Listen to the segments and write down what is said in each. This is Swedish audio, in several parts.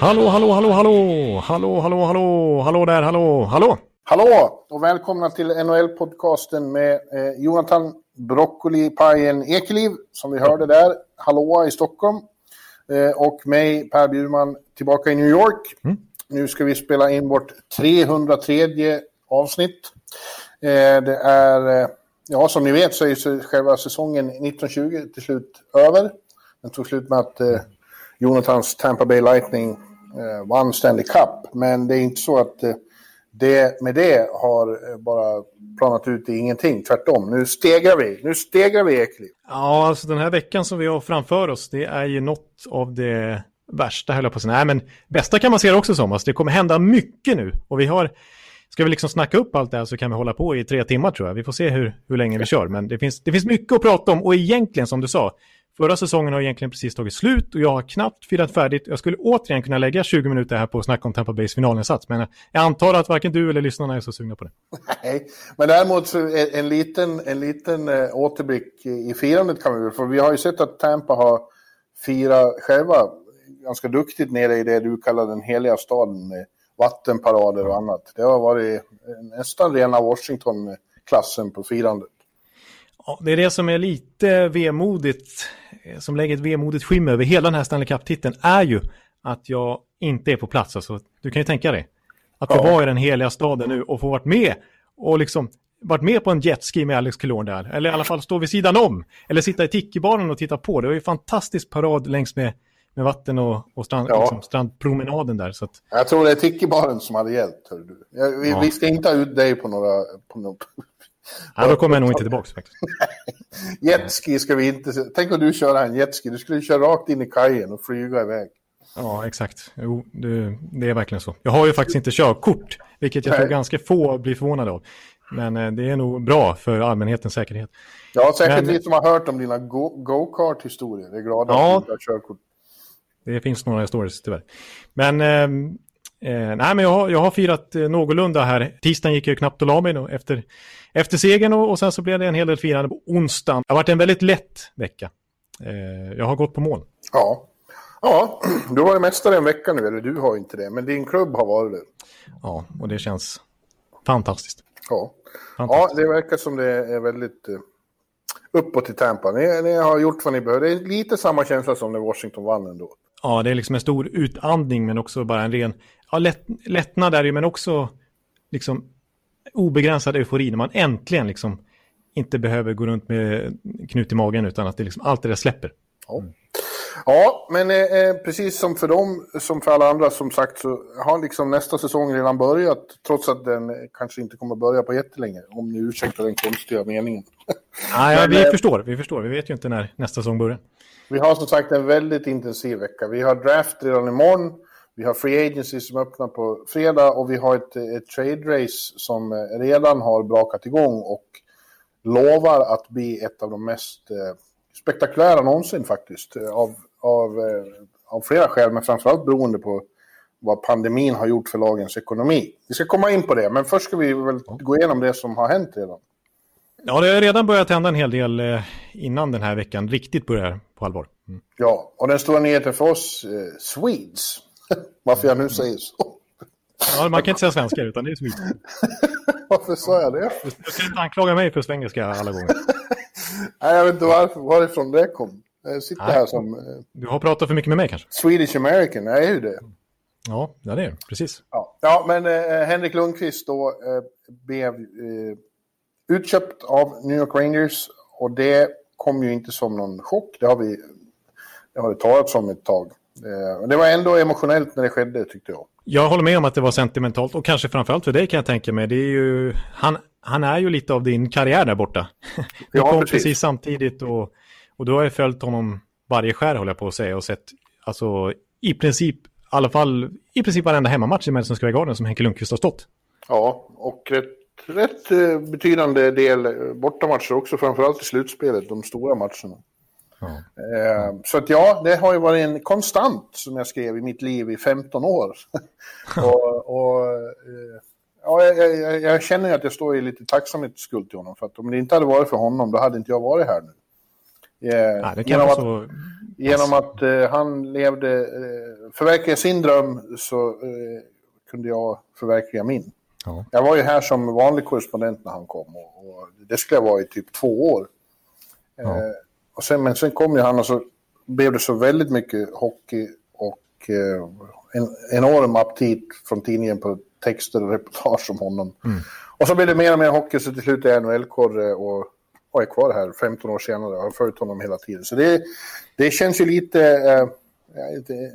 Hallå, hallå, hallå, hallå, hallå, hallå, hallå, hallå där, hallå, hallå. Hallå och välkomna till NHL-podcasten med eh, Jonathan Broccoli-pajen Ekeliv som vi hörde där. Hallå i Stockholm. Eh, och mig, Per Bjurman, tillbaka i New York. Mm. Nu ska vi spela in vårt 303 avsnitt. Eh, det är, eh, ja som ni vet så är ju själva säsongen 1920 till slut över. Den tog slut med att eh, Jonathans Tampa Bay Lightning eh, vann Stanley Cup. Men det är inte så att eh, det med det har eh, bara planat ut i ingenting. Tvärtom, nu stegrar vi. Nu stegrar vi Ekeliv. Ja, alltså den här veckan som vi har framför oss, det är ju något av det värsta, höll jag på att säga. Nej, men bästa kan man se det också som. Alltså, det kommer hända mycket nu. Och vi har, ska vi liksom snacka upp allt det här så kan vi hålla på i tre timmar tror jag. Vi får se hur, hur länge vi kör. Men det finns, det finns mycket att prata om. Och egentligen, som du sa, Förra säsongen har egentligen precis tagit slut och jag har knappt firat färdigt. Jag skulle återigen kunna lägga 20 minuter här på att snacka om Tampa Bays finalinsats, men jag antar att varken du eller lyssnarna är så sugna på det. Nej, men däremot en liten, en liten eh, återblick i firandet kan vi väl, för vi har ju sett att Tampa har firat själva ganska duktigt nere i det du kallar den heliga staden med vattenparader och annat. Det har varit eh, nästan rena Washington-klassen på firandet. Ja, det är det som är lite vemodigt, som lägger ett vemodigt skimmer över hela den här Stanley Cup-titeln, är ju att jag inte är på plats. Alltså, du kan ju tänka dig att få ja. vara i den heliga staden nu och få varit med och liksom varit med på en jetski med Alex Killorn där. Eller i alla fall stå vid sidan om. Eller sitta i Tiki-baren och titta på. Det var ju fantastisk parad längs med, med vatten och, och strand, ja. liksom, strandpromenaden där. Så att... Jag tror det är Tiki-baren som hade hjälpt. Vi, ja. vi ska inte ha ut dig på några, på några Ja, då kommer jag nog inte tillbaka faktiskt. jetski ska vi inte... Tänk om du kör en jetski. Du skulle köra rakt in i kajen och flyga iväg. Ja, exakt. Jo, det, det är verkligen så. Jag har ju faktiskt inte körkort, vilket jag Nej. tror ganska få blir förvånade av. Men eh, det är nog bra för allmänhetens säkerhet. Ja, säkert Men... vi som har hört om dina go-kart-historier. Go är glada ja, att du har körkort. Det finns några stories tyvärr. Men, eh, eh, nej, men jag, har, jag har firat eh, någorlunda här. Tisdagen gick jag knappt och la mig då, efter efter segern och, och sen så blev det en hel del firande på onsdagen. Det har varit en väldigt lätt vecka. Eh, jag har gått på mål. Ja. Ja, du har varit mästare en vecka nu, eller du har inte det, men din klubb har varit det. Ja, och det känns fantastiskt. Ja, fantastiskt. ja det verkar som det är väldigt uh, uppåt i Tampa. Ni, ni, har gjort vad ni behöver. Det är lite samma känsla som när Washington vann ändå. Ja, det är liksom en stor utandning, men också bara en ren ja, lätt, lättnad där, men också liksom obegränsad eufori när man äntligen liksom inte behöver gå runt med knut i magen utan att det liksom, allt det där släpper. Ja, ja men eh, precis som för dem som för alla andra som sagt så har liksom nästa säsong redan börjat trots att den kanske inte kommer börja på jättelänge om ni ursäktar den konstiga meningen. Ja, ja, vi eh, förstår, vi förstår. Vi vet ju inte när nästa säsong börjar. Vi har som sagt en väldigt intensiv vecka. Vi har draft redan imorgon. Vi har Free Agency som öppnar på fredag och vi har ett, ett trade race som redan har brakat igång och lovar att bli ett av de mest eh, spektakulära någonsin faktiskt. Av, av, eh, av flera skäl, men framförallt beroende på vad pandemin har gjort för lagens ekonomi. Vi ska komma in på det, men först ska vi väl gå igenom det som har hänt redan. Ja, det har redan börjat hända en hel del eh, innan den här veckan riktigt börjar på allvar. Mm. Ja, och den stora nyheten för oss, eh, Swedes, varför jag nu säger så. Ja, man kan inte säga svenska utan det är Sweden. varför sa jag det? Du ska inte anklaga mig för svengelska alla gånger. Nej, jag vet inte varför, varifrån det kom. Jag sitter Nej, här som... Eh, du har pratat för mycket med mig kanske? Swedish American, jag är ju det. Ja, ja det är det. Precis. Ja, ja men eh, Henrik Lundqvist då eh, blev eh, utköpt av New York Rangers och det kom ju inte som någon chock. Det har vi det har det talats om ett tag. Eh, det var ändå emotionellt när det skedde tyckte jag. Jag håller med om att det var sentimentalt och kanske framförallt för dig kan jag tänka mig. Det är ju, han, han är ju lite av din karriär där borta. Du ja, kom precis. precis samtidigt och, och du har ju följt honom varje skär håller jag på att säga och sett alltså i princip, i alla fall i princip varenda hemmamatch i Madison Square Garden som Henke Lundqvist har stått. Ja, och rätt, rätt eh, betydande del bortamatcher också, framförallt i slutspelet, de stora matcherna. Ja. Eh, så att ja, det har ju varit en konstant som jag skrev i mitt liv i 15 år. och, och eh, ja, jag, jag, jag, känner att jag står i lite tacksamhetsskuld till honom. För att om det inte hade varit för honom, då hade inte jag varit här nu. Eh, ja, genom, att, så... genom att eh, han levde, eh, förverkligade sin dröm så eh, kunde jag förverkliga min. Ja. Jag var ju här som vanlig korrespondent när han kom och, och det skulle jag vara i typ två år. Ja. Eh, och sen, men sen kom ju han och så blev det så väldigt mycket hockey och eh, en enorm aptit från tidningen på texter och reportage om honom. Mm. Och så blev det mer och mer hockey så till slut är jag NHL-korre och, och är kvar här 15 år senare och har följt honom hela tiden. Så det, det känns ju lite... Eh,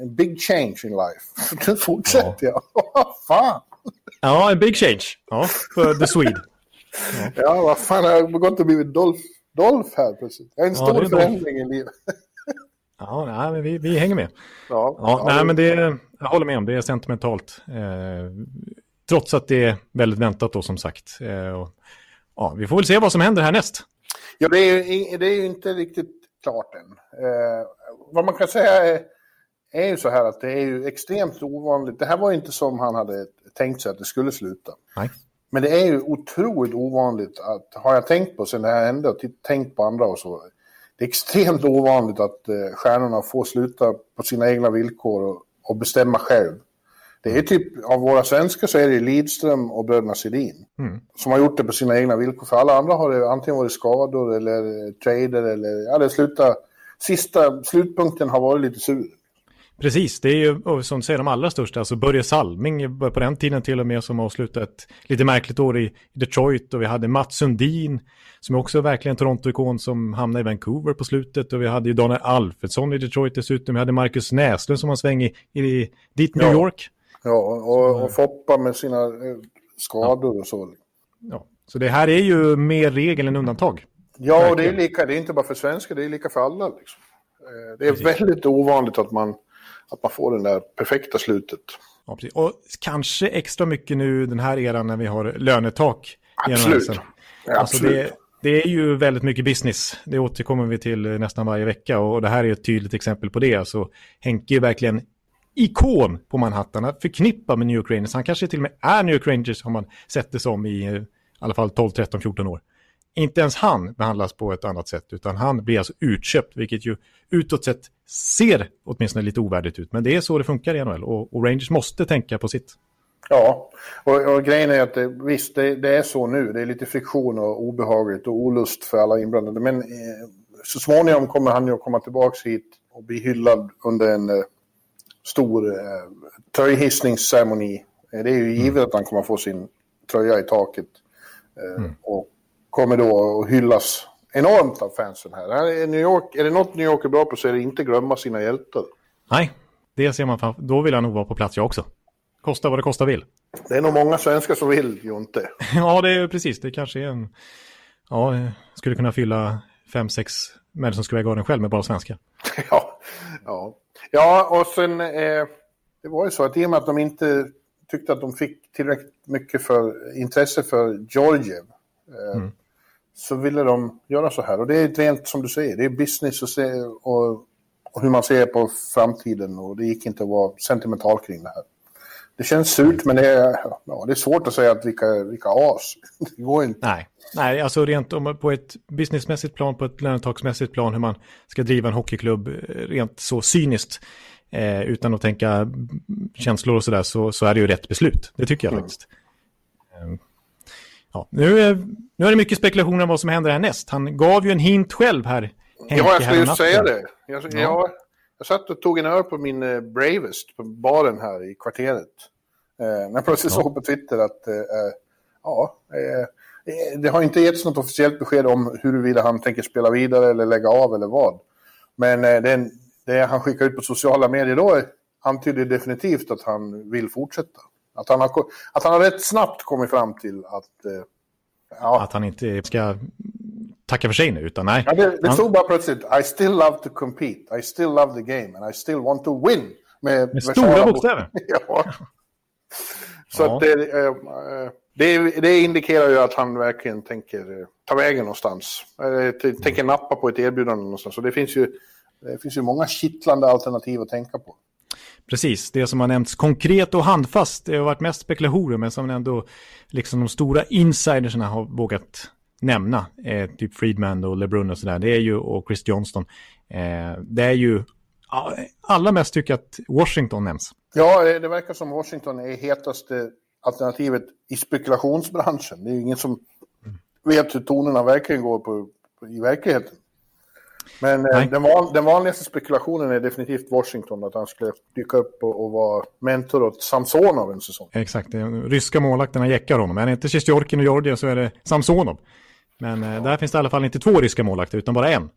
en big change in life. Nu fortsätter ja. jag. fan! Ja, en big change. Ja, för the Swede. Ja, ja vad fan, jag har gått och blivit Dolph, Dolph här plötsligt. En stor ja, förändring i livet. Ja, nej, men vi, vi hänger med. Ja, ja, nej, men det, jag håller med om det är sentimentalt. Eh, trots att det är väldigt väntat då som sagt. Eh, och, ja, vi får väl se vad som händer härnäst. Ja, det är, det är ju inte riktigt klart än. Eh, vad man kan säga är, är ju så här att det är ju extremt ovanligt. Det här var ju inte som han hade tänkt sig att det skulle sluta. Nej. Men det är ju otroligt ovanligt att, har jag tänkt på sen det här hände tänkt på andra och så, det är extremt ovanligt att eh, stjärnorna får sluta på sina egna villkor och, och bestämma själv. Det är typ, av våra svenskar så är det Lidström och bröderna Sedin. Mm. Som har gjort det på sina egna villkor. För alla andra har det antingen varit skador eller eh, trader eller, ja det slutar, sista slutpunkten har varit lite sur. Precis, det är ju som säger de allra största, alltså Börje Salming på den tiden till och med som avslutade ett lite märkligt år i Detroit och vi hade Mats Sundin som också verkligen Toronto-ikon som hamnade i Vancouver på slutet och vi hade ju Daniel Alfredsson i Detroit dessutom, vi hade Marcus Näslund som var sväng i, i dit New ja. York. Ja, och, och Foppa med sina eh, skador ja. och så. Ja, så det här är ju mer regel än undantag. Ja, och det är lika, det är inte bara för svenskar, det är lika för alla. Liksom. Eh, det är Precis. väldigt ovanligt att man att man får det där perfekta slutet. Ja, precis. Och kanske extra mycket nu den här eran när vi har lönetak. Absolut. Ja, alltså absolut. Det, det, är ju väldigt mycket business. Det återkommer vi till nästan varje vecka och det här är ett tydligt exempel på det. Alltså, Henke är verkligen ikon på Manhattan, att förknippa med New York Rangers. Han kanske till och med är New York Rangers har man sett det som i, i alla fall 12, 13, 14 år. Inte ens han behandlas på ett annat sätt, utan han blir alltså utköpt, vilket ju utåt sett ser åtminstone lite ovärdigt ut. Men det är så det funkar i NHL och, och Rangers måste tänka på sitt. Ja, och, och grejen är att det, visst, det, det, är så nu. Det är lite friktion och obehagligt och olust för alla inblandade. Men eh, så småningom kommer han ju att komma tillbaka hit och bli hyllad under en eh, stor eh, tröjhissningsceremoni. Eh, det är ju givet mm. att han kommer få sin tröja i taket. Eh, mm. Och kommer då att hyllas enormt av fansen här. här är, New York, är det något New York är bra på så är det inte glömma sina hjältar. Nej, det ser man fram Då vill jag nog vara på plats jag också. Kosta vad det kosta vill. Det är nog många svenskar som vill, Jonte. ja, det är precis. Det kanske är en... Ja, skulle kunna fylla fem, sex Madison Square Garden själv med bara svenskar. ja, ja. Ja, och sen... Eh, det var ju så att i och med att de inte tyckte att de fick tillräckligt mycket för intresse för Georgiev. Eh, mm så ville de göra så här. Och det är rent som du säger, det är business och, se, och, och, hur man ser på framtiden och det gick inte att vara sentimental kring det här. Det känns surt men det är, ja, det är svårt att säga att vilka, vilka as. Det går inte. Nej, Nej alltså rent om, på ett businessmässigt plan, på ett lönetagsmässigt plan, hur man ska driva en hockeyklubb eh, rent så cyniskt. Eh, utan att tänka känslor och sådär så, så är det ju rätt beslut. Det tycker jag mm. faktiskt. Eh, Ja, nu, är, nu är det mycket spekulationer om vad som händer härnäst. Han gav ju en hint själv här. Henke, ja, jag skulle just säga det. Jag, ja. jag, jag satt och tog en öl på min uh, Bravest på baren här i kvarteret. Uh, när jag plötsligt ja. såg på Twitter att uh, ja, det har inte getts något officiellt besked om huruvida han tänker spela vidare eller lägga av eller vad. Men det, det han skickar ut på sociala medier då antyder definitivt att han vill fortsätta. Att han har, att han har rätt snabbt kommit fram till att... Eh, ja. Att han inte ska tacka för sig nu, utan nej. Ja, det, det stod bara plötsligt, I still love to compete, I still love the game and I still want to win. Med, med stora bokstäver. ja. Så ja. att det, äh, det, det, indikerar ju att han verkligen tänker äh, ta vägen någonstans. Äh, tänker nappa på ett erbjudande någonstans. Så det finns ju, det finns ju många kittlande alternativ att tänka på. Precis, det som har nämnts konkret och handfast, det har varit mest spekulationer, men som ändå liksom de stora insidersna har vågat nämna, eh, typ Friedman och LeBrun och sådär, det är ju, och Chris Johnston, eh, det är ju, alla mest tycker att Washington nämns. Ja, det verkar som Washington är hetaste alternativet i spekulationsbranschen. Det är ju ingen som vet hur tonerna verkligen går på, på i verkligheten. Men eh, den, van, den, vanligaste spekulationen är definitivt Washington, att han skulle dyka upp och, och vara mentor åt Samsonov en säsong. Exakt, de ryska målvakterna jäckar honom. Är det inte Sjestjorkin och Georgien så är det Samsonov. Men eh, ja. där finns det i alla fall inte två ryska målvakter, utan bara en.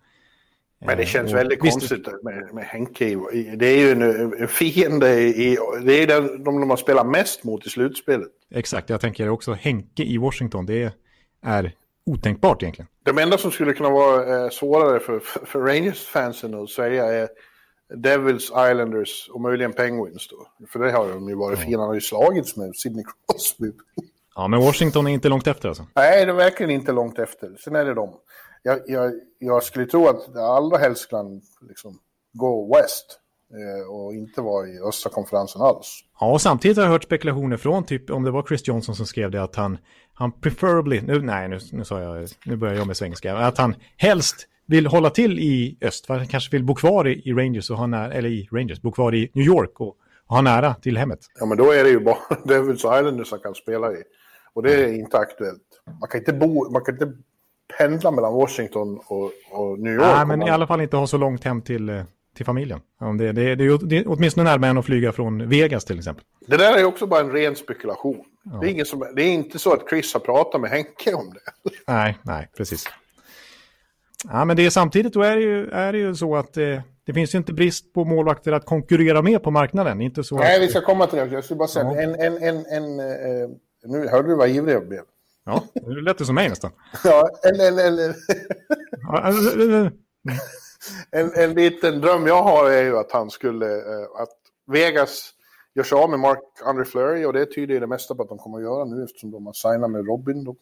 Men det eh, känns och, väldigt konstigt med, med Henke. Det är ju en, en fiende i... Det är den de, de har spelat mest mot i slutspelet. Exakt, jag tänker också Henke i Washington. Det är otänkbart egentligen. De enda som skulle kunna vara eh, svårare för, för Rangers-fansen att säga är Devils, Islanders och möjligen Penguins då. För det har de ju varit fina. Han har ju slagits med Sidney Crosby. Ja, men Washington är inte långt efter alltså? Nej, det är verkligen inte långt efter. Sen är det de. Jag, jag, jag skulle tro att allra helst kan liksom gå West och inte vara i östra konferensen alls. Ja, och samtidigt har jag hört spekulationer från typ, om det var Chris Johnson som skrev det, att han, han preferably, nu, nej nu, nu sa jag, nu börjar jag med svenska, att han helst vill hålla till i öst, för han kanske vill bo kvar i, i Rangers och ha nära, eller i Rangers, bo kvar i New York och, och ha nära till hemmet. Ja, men då är det ju bara Devils Islanders han kan spela i. Och det är inte aktuellt. Man kan inte, bo, man kan inte pendla mellan Washington och, och New York. Nej, men man... i alla fall inte ha så långt hem till, eh, till familjen. Det, det, det, det är åtminstone närmare än att flyga från Vegas till exempel. Det där är också bara en ren spekulation. Ja. Det, är ingen som, det är inte så att Chris har pratat med Henke om det. Nej, nej, precis. Ja, men det är samtidigt då är det ju, är det ju så att eh, det finns ju inte brist på målvakter att konkurrera med på marknaden. Inte så nej, att, vi ska komma till det. Jag skulle bara säga ja. en, en, en, en, eh, nu hörde du vad ivrig jag blev. Ja, det lät det som mig nästan. ja, en, en, en, en, en liten dröm jag har är ju att han skulle, eh, att Vegas gör sig av med Mark Andre Fleury och det tyder det mesta på att de kommer att göra nu eftersom de har signat med Robin. Då.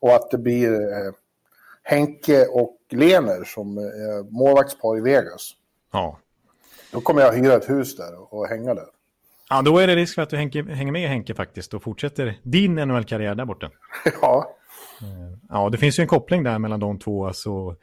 Och att det blir eh, Henke och Lener som eh, målvaktspar i Vegas. Ja. Då kommer jag hyra ett hus där och hänga där. Ja, då är det risk för att du hänger med Henke faktiskt och fortsätter din NHL-karriär där borta. Ja. Eh, ja, det finns ju en koppling där mellan de två. Alltså,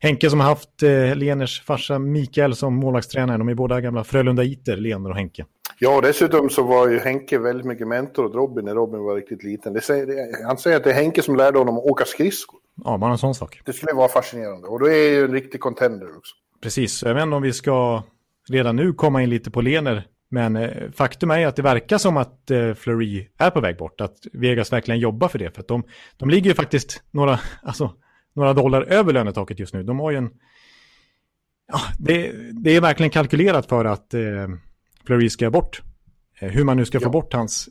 Henke som har haft eh, Leners farsa Mikael som målvaktstränare. De är båda gamla Frölunda-iter, Lener och Henke. Ja, dessutom så var ju Henke väldigt mycket mentor åt Robin när Robin var riktigt liten. Säger, han säger att det är Henke som lärde honom att åka skridskor. Ja, bara en sån sak. Det skulle vara fascinerande. Och då är ju en riktig contender också. Precis, jag vet inte om vi ska redan nu komma in lite på Lener men eh, faktum är att det verkar som att eh, Fleury är på väg bort. Att Vegas verkligen jobbar för det. För att de, de ligger ju faktiskt några, alltså, några dollar över lönetaket just nu. De har ju en... Ja, det, det är verkligen kalkylerat för att eh, Fleury ska bort. Eh, hur man nu ska ja. få bort hans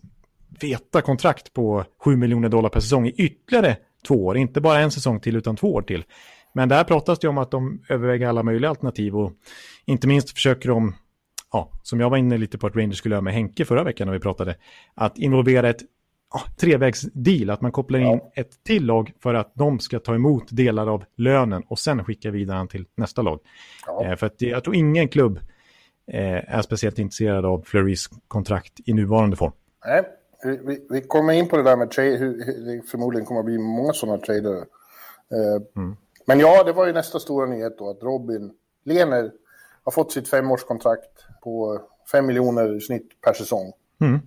feta kontrakt på 7 miljoner dollar per säsong i ytterligare två år. Inte bara en säsong till utan två år till. Men där pratas det om att de överväger alla möjliga alternativ och inte minst försöker de ja, som jag var inne lite på att Rangers skulle göra med Henke förra veckan när vi pratade, att involvera ett ja, trevägsdeal, att man kopplar in ja. ett till lag för att de ska ta emot delar av lönen och sen skicka vidare till nästa lag. Ja. Eh, för att jag tror ingen klubb eh, är speciellt intresserad av Fleurys kontrakt i nuvarande form. Nej, vi, vi kommer in på det där med trade, hur, det förmodligen kommer att bli många sådana trader. Eh, mm. Men ja, det var ju nästa stora nyhet då, att Robin Lehner har fått sitt femårskontrakt på 5 miljoner i snitt per säsong. Mm.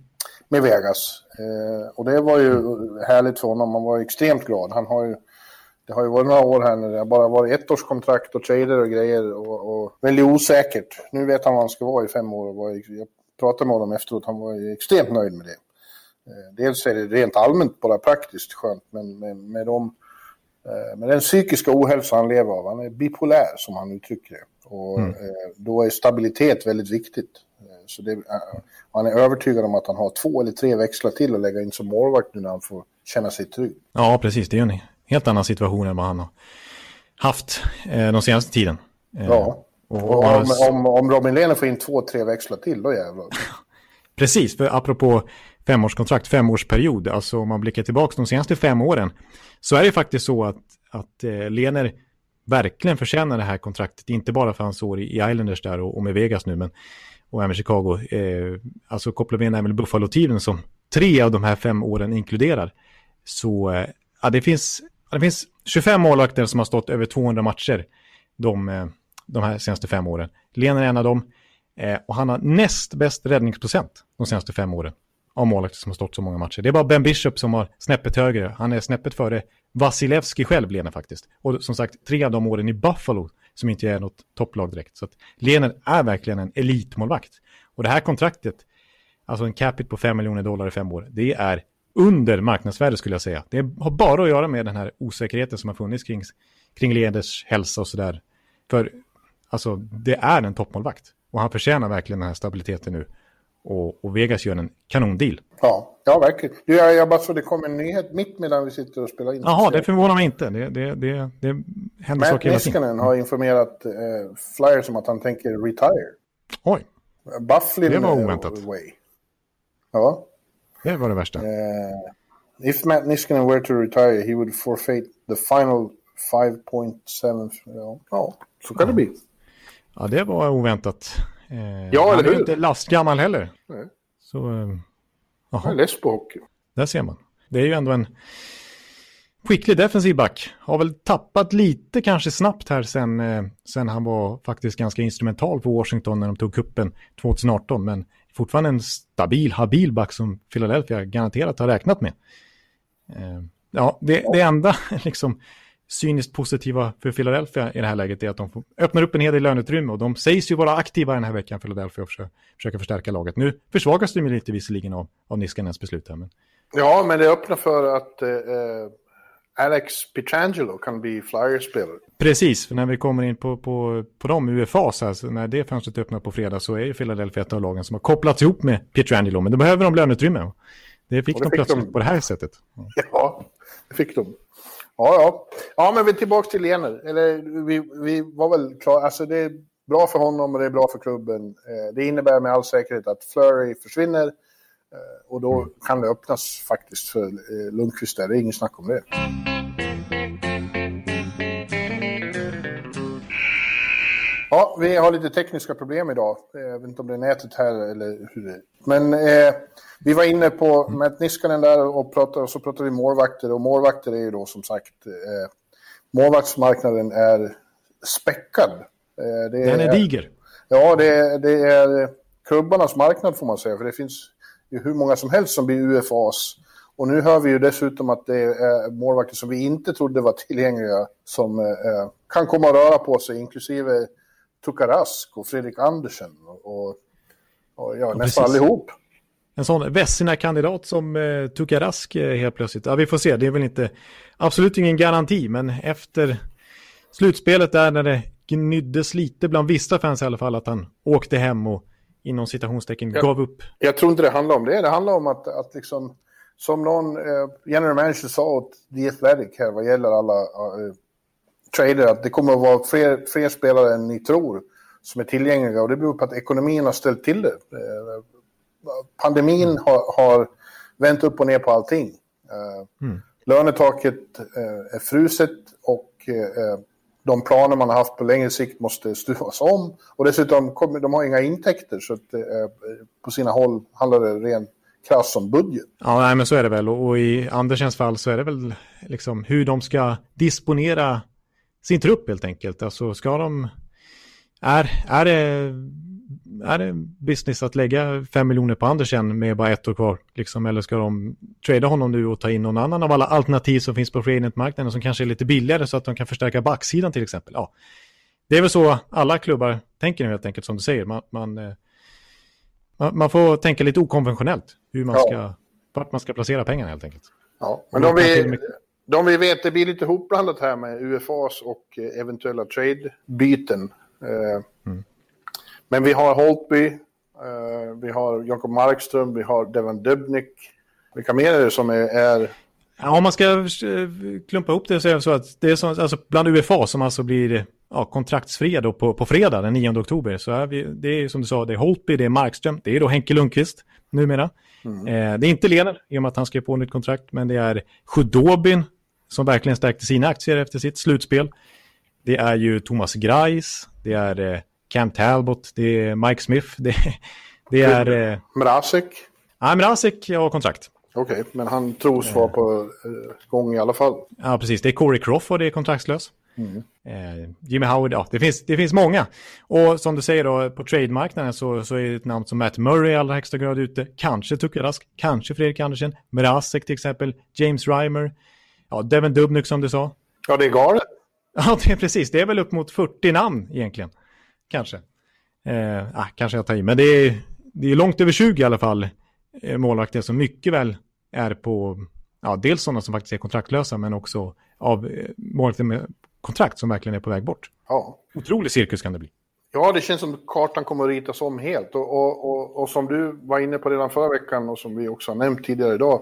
Med Vegas. Eh, och det var ju härligt för honom. Man var extremt glad. Han har ju, det har ju varit några år här när det har bara varit ettårskontrakt och trader och grejer. Och, och väldigt osäkert. Nu vet han vad han ska vara i fem år. Och var, jag pratade med honom efteråt. Han var extremt nöjd med det. Eh, dels är det rent allmänt bara praktiskt skönt. Men med, med, de, eh, med den psykiska ohälsa han lever av. Han är bipolär som han uttrycker det. Och mm. Då är stabilitet väldigt viktigt. Eh, så det, han är övertygad om att han har två eller tre växlar till att lägga in som målvakt nu när han får känna sig trygg. Ja, precis. Det är en helt annan situation än vad han har haft eh, de senaste tiden. Eh, ja, och, och om, om, om Robin Lehner får in två, tre växlar till, då jävlar. Precis, för apropå femårskontrakt, femårsperiod, alltså om man blickar tillbaka de senaste fem åren, så är det faktiskt så att, att eh, Lener verkligen förtjänar det här kontraktet, inte bara för hans år i, Islanders där och, och med Vegas nu, men och även Chicago. Eh, alltså kopplar vi in även Buffalo-tiden som tre av de här fem åren inkluderar. Så eh, ja, det, finns, ja, det finns 25 målvakter som har stått över 200 matcher de, eh, de här senaste fem åren. Lener är en av dem. Eh, och han har näst bäst räddningsprocent de senaste fem åren av målvakter som har stått så många matcher. Det är bara Ben Bishop som har snäppet högre. Han är snäppet före Vasilevski själv, Lena faktiskt. Och som sagt, tre av de åren i Buffalo som inte är något topplag direkt. Så att Lehner är verkligen en elitmålvakt. Och det här kontraktet, alltså en capita på 5 miljoner dollar i fem år, det är under marknadsvärde skulle jag säga. Det har bara att göra med den här osäkerheten som har funnits kring, kring Lehners hälsa och sådär. För alltså, det är en toppmålvakt. Och han förtjänar verkligen den här stabiliteten nu. Och, och Vegas gör en kanondeal. Ja, ja verkligen. Du, jag, jag bara så det kom en nyhet mitt medan vi sitter och spelar in. Jaha, det förvånar mig inte. Det, det, det, det händer saker hela tiden. Niskanen har informerat eh, Flyers om att han tänker retire. Oj. Bufflin det var oväntat. Way. Ja. Det var det värsta. Uh, if Matt Niskanen were to retire he would forfeit the final 5.7. Ja, ja, så kan ja. det bli. Ja, det var oväntat. Eh, ja, han är ju inte lastgammal heller. Nej. Så, eh, Jag är less på hockey. Där ser man. Det är ju ändå en skicklig defensiv back. Har väl tappat lite kanske snabbt här sen, eh, sen han var faktiskt ganska instrumental för Washington när de tog kuppen 2018. Men fortfarande en stabil, habil back som Philadelphia garanterat har räknat med. Eh, ja, det, det enda liksom cyniskt positiva för Philadelphia i det här läget är att de får, öppnar upp en hel del löneutrymme och de sägs ju vara aktiva den här veckan, Philadelphia, och försöka, försöka förstärka laget. Nu försvagas de lite visserligen av, av Niskanens beslut här. Men... Ja, men det öppnar för att eh, Alex Pietrangelo kan bli Flyers-spelare. Precis, för när vi kommer in på, på, på de UFAs, alltså när det fönstret öppnar på fredag så är ju Philadelphia ett av lagen som har kopplats ihop med Pietrangelo, men då behöver de löneutrymme. Det fick, det de fick plötsligt de... på det här sättet. Ja, det fick de. Ja, ja. Ja, men vi är tillbaka till Lener. Eller vi, vi var väl klara. Alltså det är bra för honom och det är bra för klubben. Eh, det innebär med all säkerhet att Flurry försvinner. Eh, och då kan det öppnas faktiskt för eh, Lundqvist där. Det är ingen snack om det. Ja, vi har lite tekniska problem idag. Jag vet inte om det är nätet här eller hur det är. Men eh, vi var inne på Matt Niskanen där och, pratade, och så pratade vi målvakter. Och målvakter är ju då som sagt, eh, målvaktsmarknaden är späckad. Eh, det Den är, är diger. Ja, det, det är klubbarnas marknad får man säga. För det finns ju hur många som helst som blir UFAs. Och nu hör vi ju dessutom att det är målvakter som vi inte trodde var tillgängliga som eh, kan komma att röra på sig, inklusive Tukarask och Fredrik Andersen och, och, ja, nästan allihop en sån Vessina-kandidat som eh, Tukarask eh, helt plötsligt. Ja, vi får se, det är väl inte absolut ingen garanti, men efter slutspelet där när det gnyddes lite bland vissa fans i alla fall att han åkte hem och inom citationstecken jag, gav upp. Jag tror inte det handlar om det. Det handlar om att, att liksom, som någon eh, general manager sa åt The Athletic här vad gäller alla eh, trader, att det kommer att vara fler, fler spelare än ni tror som är tillgängliga och det beror på att ekonomin har ställt till det. Eh, pandemin mm. har, har vänt upp och ner på allting. Eh, mm. Lönetaket eh, är fruset och de planer man har haft på längre sikt måste stuvas om. Och dessutom kommer de har inga intäkter så att, på sina håll handlar det rent krasst om budget. Ja, nej, men så är det väl. Och i Andersens fall så är det väl liksom hur de ska disponera sin trupp helt enkelt. Alltså ska de... Är, är det är det business att lägga fem miljoner på Andersen med bara ett år kvar? Liksom, eller ska de trada honom nu och ta in någon annan av alla alternativ som finns på free marknaden som kanske är lite billigare så att de kan förstärka backsidan till exempel? Ja. Det är väl så alla klubbar tänker nu helt enkelt som du säger. Man, man, eh, man får tänka lite okonventionellt hur man ja. ska, vart man ska placera pengarna helt enkelt. Ja, men de vi, de vi vet, det blir lite hopblandat här med UFAs och eh, eventuella trade-byten. Eh, mm. Men vi har Holtby, uh, vi har Jakob Markström, vi har Devan Dubnik. Vilka mer är det som är... är... Ja, om man ska eh, klumpa ihop det så är det så att det är så, alltså bland UFA som alltså blir ja, kontraktsfria då på, på fredag den 9 oktober så är vi, det är som du sa, det är Holtby, det är Markström, det är då Henke Lundqvist numera. Mm. Eh, det är inte Lener i och med att han skrev på nytt kontrakt, men det är Sjudobin som verkligen stärkte sina aktier efter sitt slutspel. Det är ju Thomas Greis, det är eh, Cam Talbot, det är Mike Smith, det, det är... Eh... Mrazek? Nej, Mrazek har kontrakt. Okej, okay, men han tros vara på eh, gång i alla fall. Ja, precis. Det är Corey Crawford, det är kontraktslös. Mm. Eh, Jimmy Howard, ja, det finns, det finns många. Och som du säger då, på trademarknaden så, så är ett namn som Matt Murray i allra högsta grad ute. Kanske Tucke Rask, kanske Fredrik Andersen, Mrazek till exempel, James Reimer, ja, Devin Dubnik som du sa. Ja, det är galet. Ja, det är precis. Det är väl upp mot 40 namn egentligen. Kanske. Eh, ah, kanske jag tar i, men det är, det är långt över 20 i alla fall eh, målvakter som mycket väl är på, ja, dels sådana som faktiskt är kontraktlösa, men också av eh, målvakter med kontrakt som verkligen är på väg bort. Ja. Otrolig cirkus kan det bli. Ja, det känns som kartan kommer att ritas om helt. Och, och, och, och, som du var inne på redan förra veckan och som vi också har nämnt tidigare idag,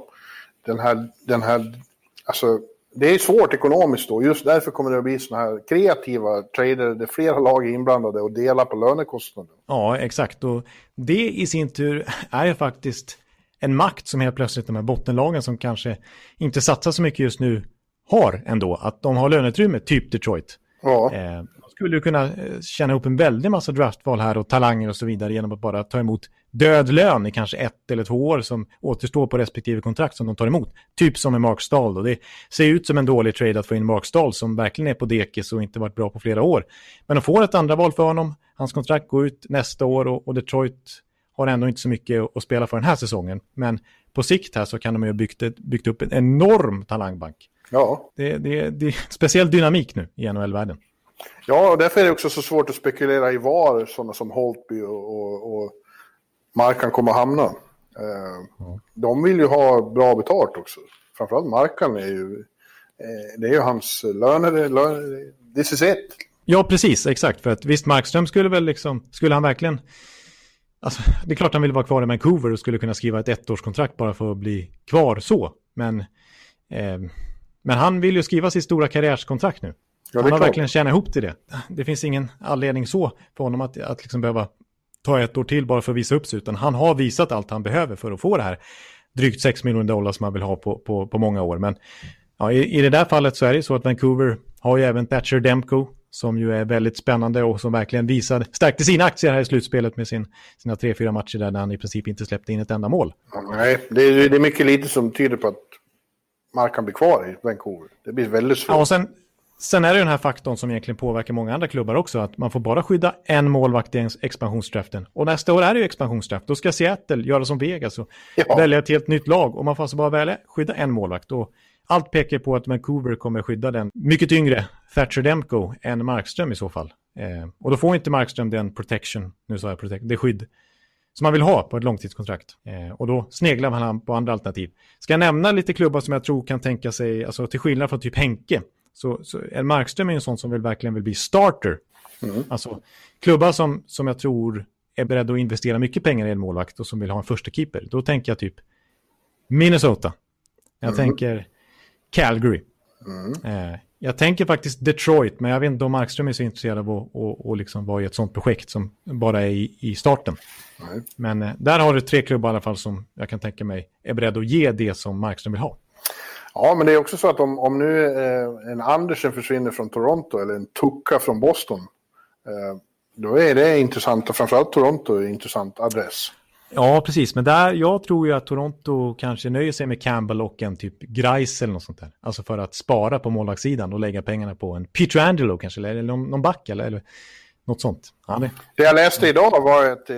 den här, den här alltså det är svårt ekonomiskt då, just därför kommer det att bli sådana här kreativa trader där flera lag är inblandade och delar på lönekostnaden. Ja, exakt. Och det i sin tur är faktiskt en makt som helt plötsligt de här bottenlagen som kanske inte satsar så mycket just nu har ändå. Att de har löneutrymme, typ Detroit. Ja. Eh, skulle du kunna eh, tjäna ihop en väldig massa draftval här och talanger och så vidare genom att bara ta emot död lön i kanske ett eller två år som återstår på respektive kontrakt som de tar emot. Typ som med Mark Stahl då. Det ser ut som en dålig trade att få in Mark Stahl som verkligen är på dekis och inte varit bra på flera år. Men de får ett andra val för honom. Hans kontrakt går ut nästa år och, och Detroit har ändå inte så mycket att spela för den här säsongen. Men på sikt här så kan de ju ha byggt, ett, byggt upp en enorm talangbank. Ja. Det, det, det är speciell dynamik nu i NHL-världen. Ja, och därför är det också så svårt att spekulera i var sådana som Holtby och, och, och Markan kommer att hamna. Eh, ja. De vill ju ha bra betalt också. Framförallt Markan är ju, eh, det är ju hans löner, löner, this is it. Ja, precis, exakt. För att visst, Markström skulle väl liksom, skulle han verkligen, alltså det är klart han vill vara kvar i Vancouver och skulle kunna skriva ett ettårskontrakt bara för att bli kvar så. Men, eh, men han vill ju skriva sitt stora karriärskontrakt nu. Ja, han har klart. verkligen tjänat ihop till det. Det finns ingen anledning så för honom att, att liksom behöva ta ett år till bara för att visa upp sig, utan han har visat allt han behöver för att få det här drygt 6 miljoner dollar som han vill ha på, på, på många år. Men ja, i, i det där fallet så är det så att Vancouver har ju även Thatcher Demko som ju är väldigt spännande och som verkligen visade, stärkte sina aktier här i slutspelet med sin, sina tre, fyra matcher där han i princip inte släppte in ett enda mål. nej, det är, det är mycket lite som tyder på att Mark kan bli kvar i Vancouver. Det blir väldigt svårt. Ja, och sen, Sen är det den här faktorn som egentligen påverkar många andra klubbar också, att man får bara skydda en målvakt i expansionsdraften. Och nästa år är det ju expansionsdraft, då ska Seattle göra som Vegas och ja. välja ett helt nytt lag. Och man får alltså bara välja skydda en målvakt. Och allt pekar på att Vancouver kommer skydda den mycket yngre Thatcher Demko än Markström i så fall. Eh, och då får inte Markström den protection, nu sa jag protection, det skydd som man vill ha på ett långtidskontrakt. Eh, och då sneglar man på andra alternativ. Ska jag nämna lite klubbar som jag tror kan tänka sig, alltså till skillnad från typ Henke, så, så en Markström är en sån som vill, verkligen vill bli starter. Mm. Alltså klubbar som, som jag tror är beredda att investera mycket pengar i en målvakt och som vill ha en första keeper. Då tänker jag typ Minnesota. Jag mm. tänker Calgary. Mm. Eh, jag tänker faktiskt Detroit, men jag vet inte om Markström är så intresserad av att och, och liksom vara i ett sånt projekt som bara är i, i starten. Men eh, där har du tre klubbar i alla fall som jag kan tänka mig är beredda att ge det som Markström vill ha. Ja, men det är också så att om, om nu eh, en Andersen försvinner från Toronto eller en Tucka från Boston, eh, då är det intressant och framförallt Toronto är en intressant adress. Ja, precis. Men där, jag tror ju att Toronto kanske nöjer sig med Campbell och en typ Grice eller något sånt där. Alltså för att spara på målvaktssidan och lägga pengarna på en Peter Angelo kanske, eller någon, någon back eller, eller något sånt. Ja, det. det jag läste idag var att, eh,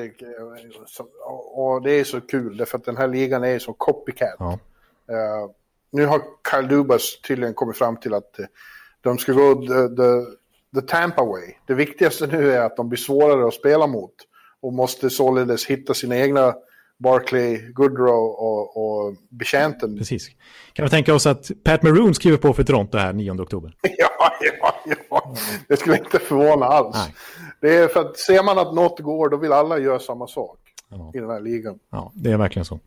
och det är så kul, därför att den här ligan är så copycat. Ja. Uh, nu har Kyle Dubas tydligen kommit fram till att eh, de ska gå the, the, the Tampa way. Det viktigaste nu är att de blir svårare att spela mot och måste således hitta sina egna Barkley, Goodrow och, och betjänten. Precis. Kan vi tänka oss att Pat Maroon skriver på för Toronto här 9 oktober? ja, ja, ja. Det skulle inte förvåna alls. Nej. Det är för att ser man att något går, då vill alla göra samma sak ja. i den här ligan. Ja, det är verkligen så.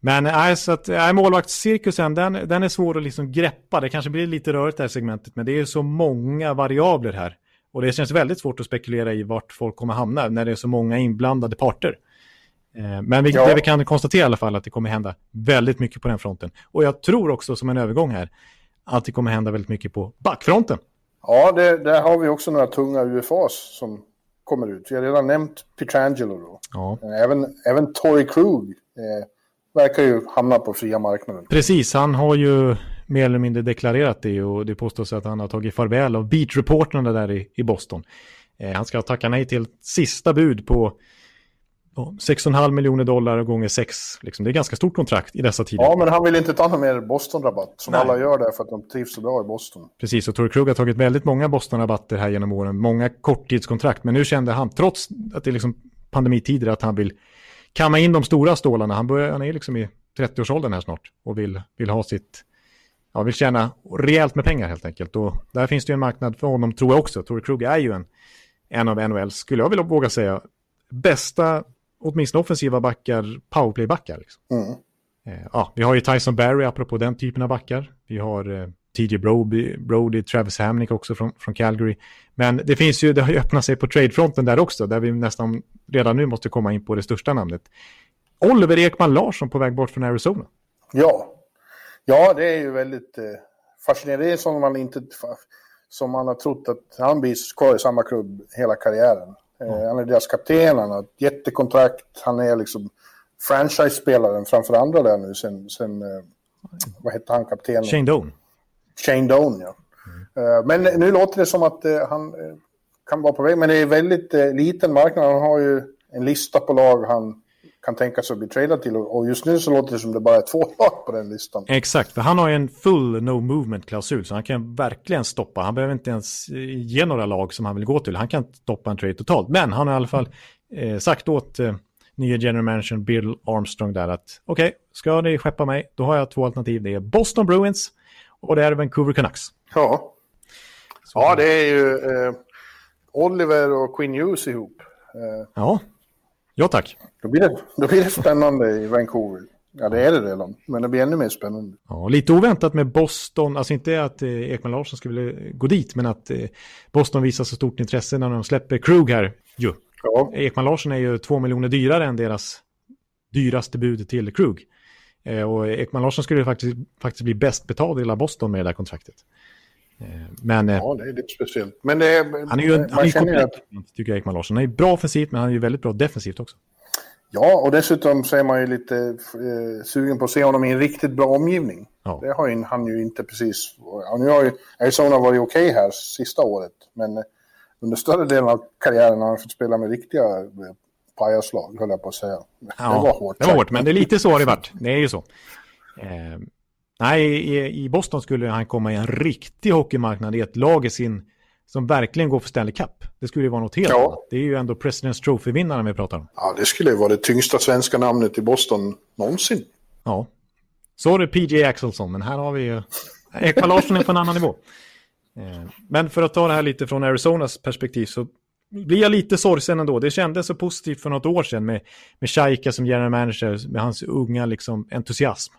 Men nej, så att, nej, målvaktscirkusen, den, den är svår att liksom greppa. Det kanske blir lite rörigt det här segmentet, men det är så många variabler här. Och det känns väldigt svårt att spekulera i vart folk kommer hamna när det är så många inblandade parter. Eh, men vi, ja. det vi kan konstatera i alla fall att det kommer hända väldigt mycket på den fronten. Och jag tror också som en övergång här att det kommer hända väldigt mycket på backfronten. Ja, det, där har vi också några tunga UFAs som kommer ut. Vi har redan nämnt Pietrangelo då. Ja. Även, även Tory Krug eh, verkar ju hamna på fria marknaden. Precis, han har ju mer eller mindre deklarerat det och det påstås att han har tagit farväl av beat-reportrarna där i, i Boston. Eh, han ska tacka nej till sista bud på 6,5 miljoner dollar gånger 6. Liksom. Det är ganska stort kontrakt i dessa tider. Ja, men han vill inte ta någon mer Boston-rabatt som Nej. alla gör där för att de trivs så bra i Boston. Precis, och Torrey Krug har tagit väldigt många Boston-rabatter här genom åren. Många korttidskontrakt, men nu kände han, trots att det är liksom pandemitider, att han vill kamma in de stora stålarna. Han, börjar, han är liksom i 30-årsåldern här snart och vill, vill ha sitt, ja, vill tjäna rejält med pengar helt enkelt. Och där finns det ju en marknad för honom, tror jag också. Torrey Krug är ju en, en av NHLs, skulle jag vilja våga säga, bästa åtminstone offensiva backar, powerplay-backar. Liksom. Mm. Eh, ja, vi har ju Tyson Barry, apropå den typen av backar. Vi har eh, TJ Brody, Brody, Travis Hamnick också från, från Calgary. Men det finns ju, det har ju öppnat sig på tradefronten där också, där vi nästan redan nu måste komma in på det största namnet. Oliver Ekman Larsson på väg bort från Arizona. Ja, ja det är ju väldigt eh, fascinerande. Det är som man inte, som man har trott att han blir kvar i samma klubb hela karriären. Mm. Han är deras kapten, han har ett jättekontrakt, han är liksom franchise-spelaren framför andra där nu sen, sen eh, vad hette han, kaptenen? Shane Doan. Shane Doan, ja. Mm. Men nu låter det som att han kan vara på väg, men det är väldigt liten marknad. Han har ju en lista på lag han kan tänka sig att bli tradad till. Och just nu så låter det som det bara är två lag på den listan. Exakt, för han har ju en full no movement-klausul. Så han kan verkligen stoppa. Han behöver inte ens ge några lag som han vill gå till. Han kan stoppa en trade totalt. Men han har i alla fall eh, sagt åt eh, nya general manager Bill Armstrong där att okej, okay, ska ni skeppa mig, då har jag två alternativ. Det är Boston Bruins och det är Vancouver Canucks. Ja, så. ja det är ju eh, Oliver och Quinn Hughes ihop. Eh, ja. Ja tack. Då blir, det, då blir det spännande i Vancouver. Ja, det är det redan. Men det blir ännu mer spännande. Ja, lite oväntat med Boston. Alltså inte att eh, Ekman Larsson skulle gå dit, men att eh, Boston visar så stort intresse när de släpper Krug här. Jo. Ja. Ekman Larsson är ju två miljoner dyrare än deras dyraste bud till Krug. Eh, och Ekman Larsson skulle faktiskt, faktiskt bli bäst betald i hela Boston med det där kontraktet. Eh, men, eh, ja, det är lite speciellt. Men är, han är ju, han är komplett, att... tycker jag, Ekman Larsson. Han är bra offensivt, men han är ju väldigt bra defensivt också. Ja, och dessutom så är man ju lite eh, sugen på att se honom i en riktigt bra omgivning. Ja. Det har ju, han ju inte precis... Ja, nu har ju Arizona varit okej okay här sista året, men eh, under större delen av karriären har han fått spela med riktiga pajaslag, höll jag på att säga. Ja, det var hårt. Det var hårt, men det är lite så har det varit. Det är ju så. Eh, nej, i, i, Boston skulle han komma i en riktig hockeymarknad i ett lag i sin som verkligen går för Stanley Cup. Det skulle ju vara något helt ja. annat. Det är ju ändå President's Trophy-vinnaren vi pratar om. Ja, det skulle ju vara det tyngsta svenska namnet i Boston någonsin. Ja. Så är det PJ Axelsson, men här har vi ju... Ekman Larsson är på en annan nivå. Eh, men för att ta det här lite från Arizonas perspektiv så blir jag lite sorgsen ändå. Det kändes så positivt för något år sedan med, med Shaika som general manager, med hans unga liksom, entusiasm.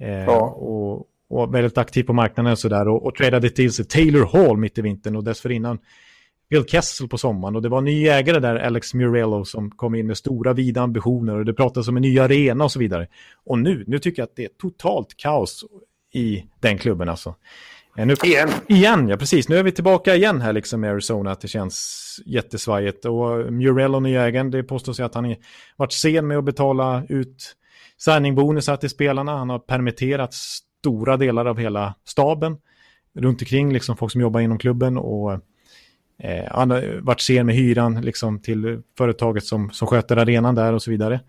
Eh, ja. och, och väldigt aktiv på marknaden och sådär och, och tradade till sig Taylor Hall mitt i vintern och dessförinnan Bill Kessel på sommaren och det var en ny ägare där, Alex Murello, som kom in med stora vida ambitioner och det pratades om en ny arena och så vidare. Och nu, nu tycker jag att det är totalt kaos i den klubben alltså. Eh, nu, igen. Igen, ja precis. Nu är vi tillbaka igen här liksom i Arizona, att det känns jättesvajigt. Och Murello, nya ägaren, det påstås att han har varit sen med att betala ut signingbonusar till spelarna. Han har permitterats stora delar av hela staben runt omkring, liksom folk som jobbar inom klubben och eh, han har varit sen med hyran liksom, till företaget som, som sköter arenan där och så vidare.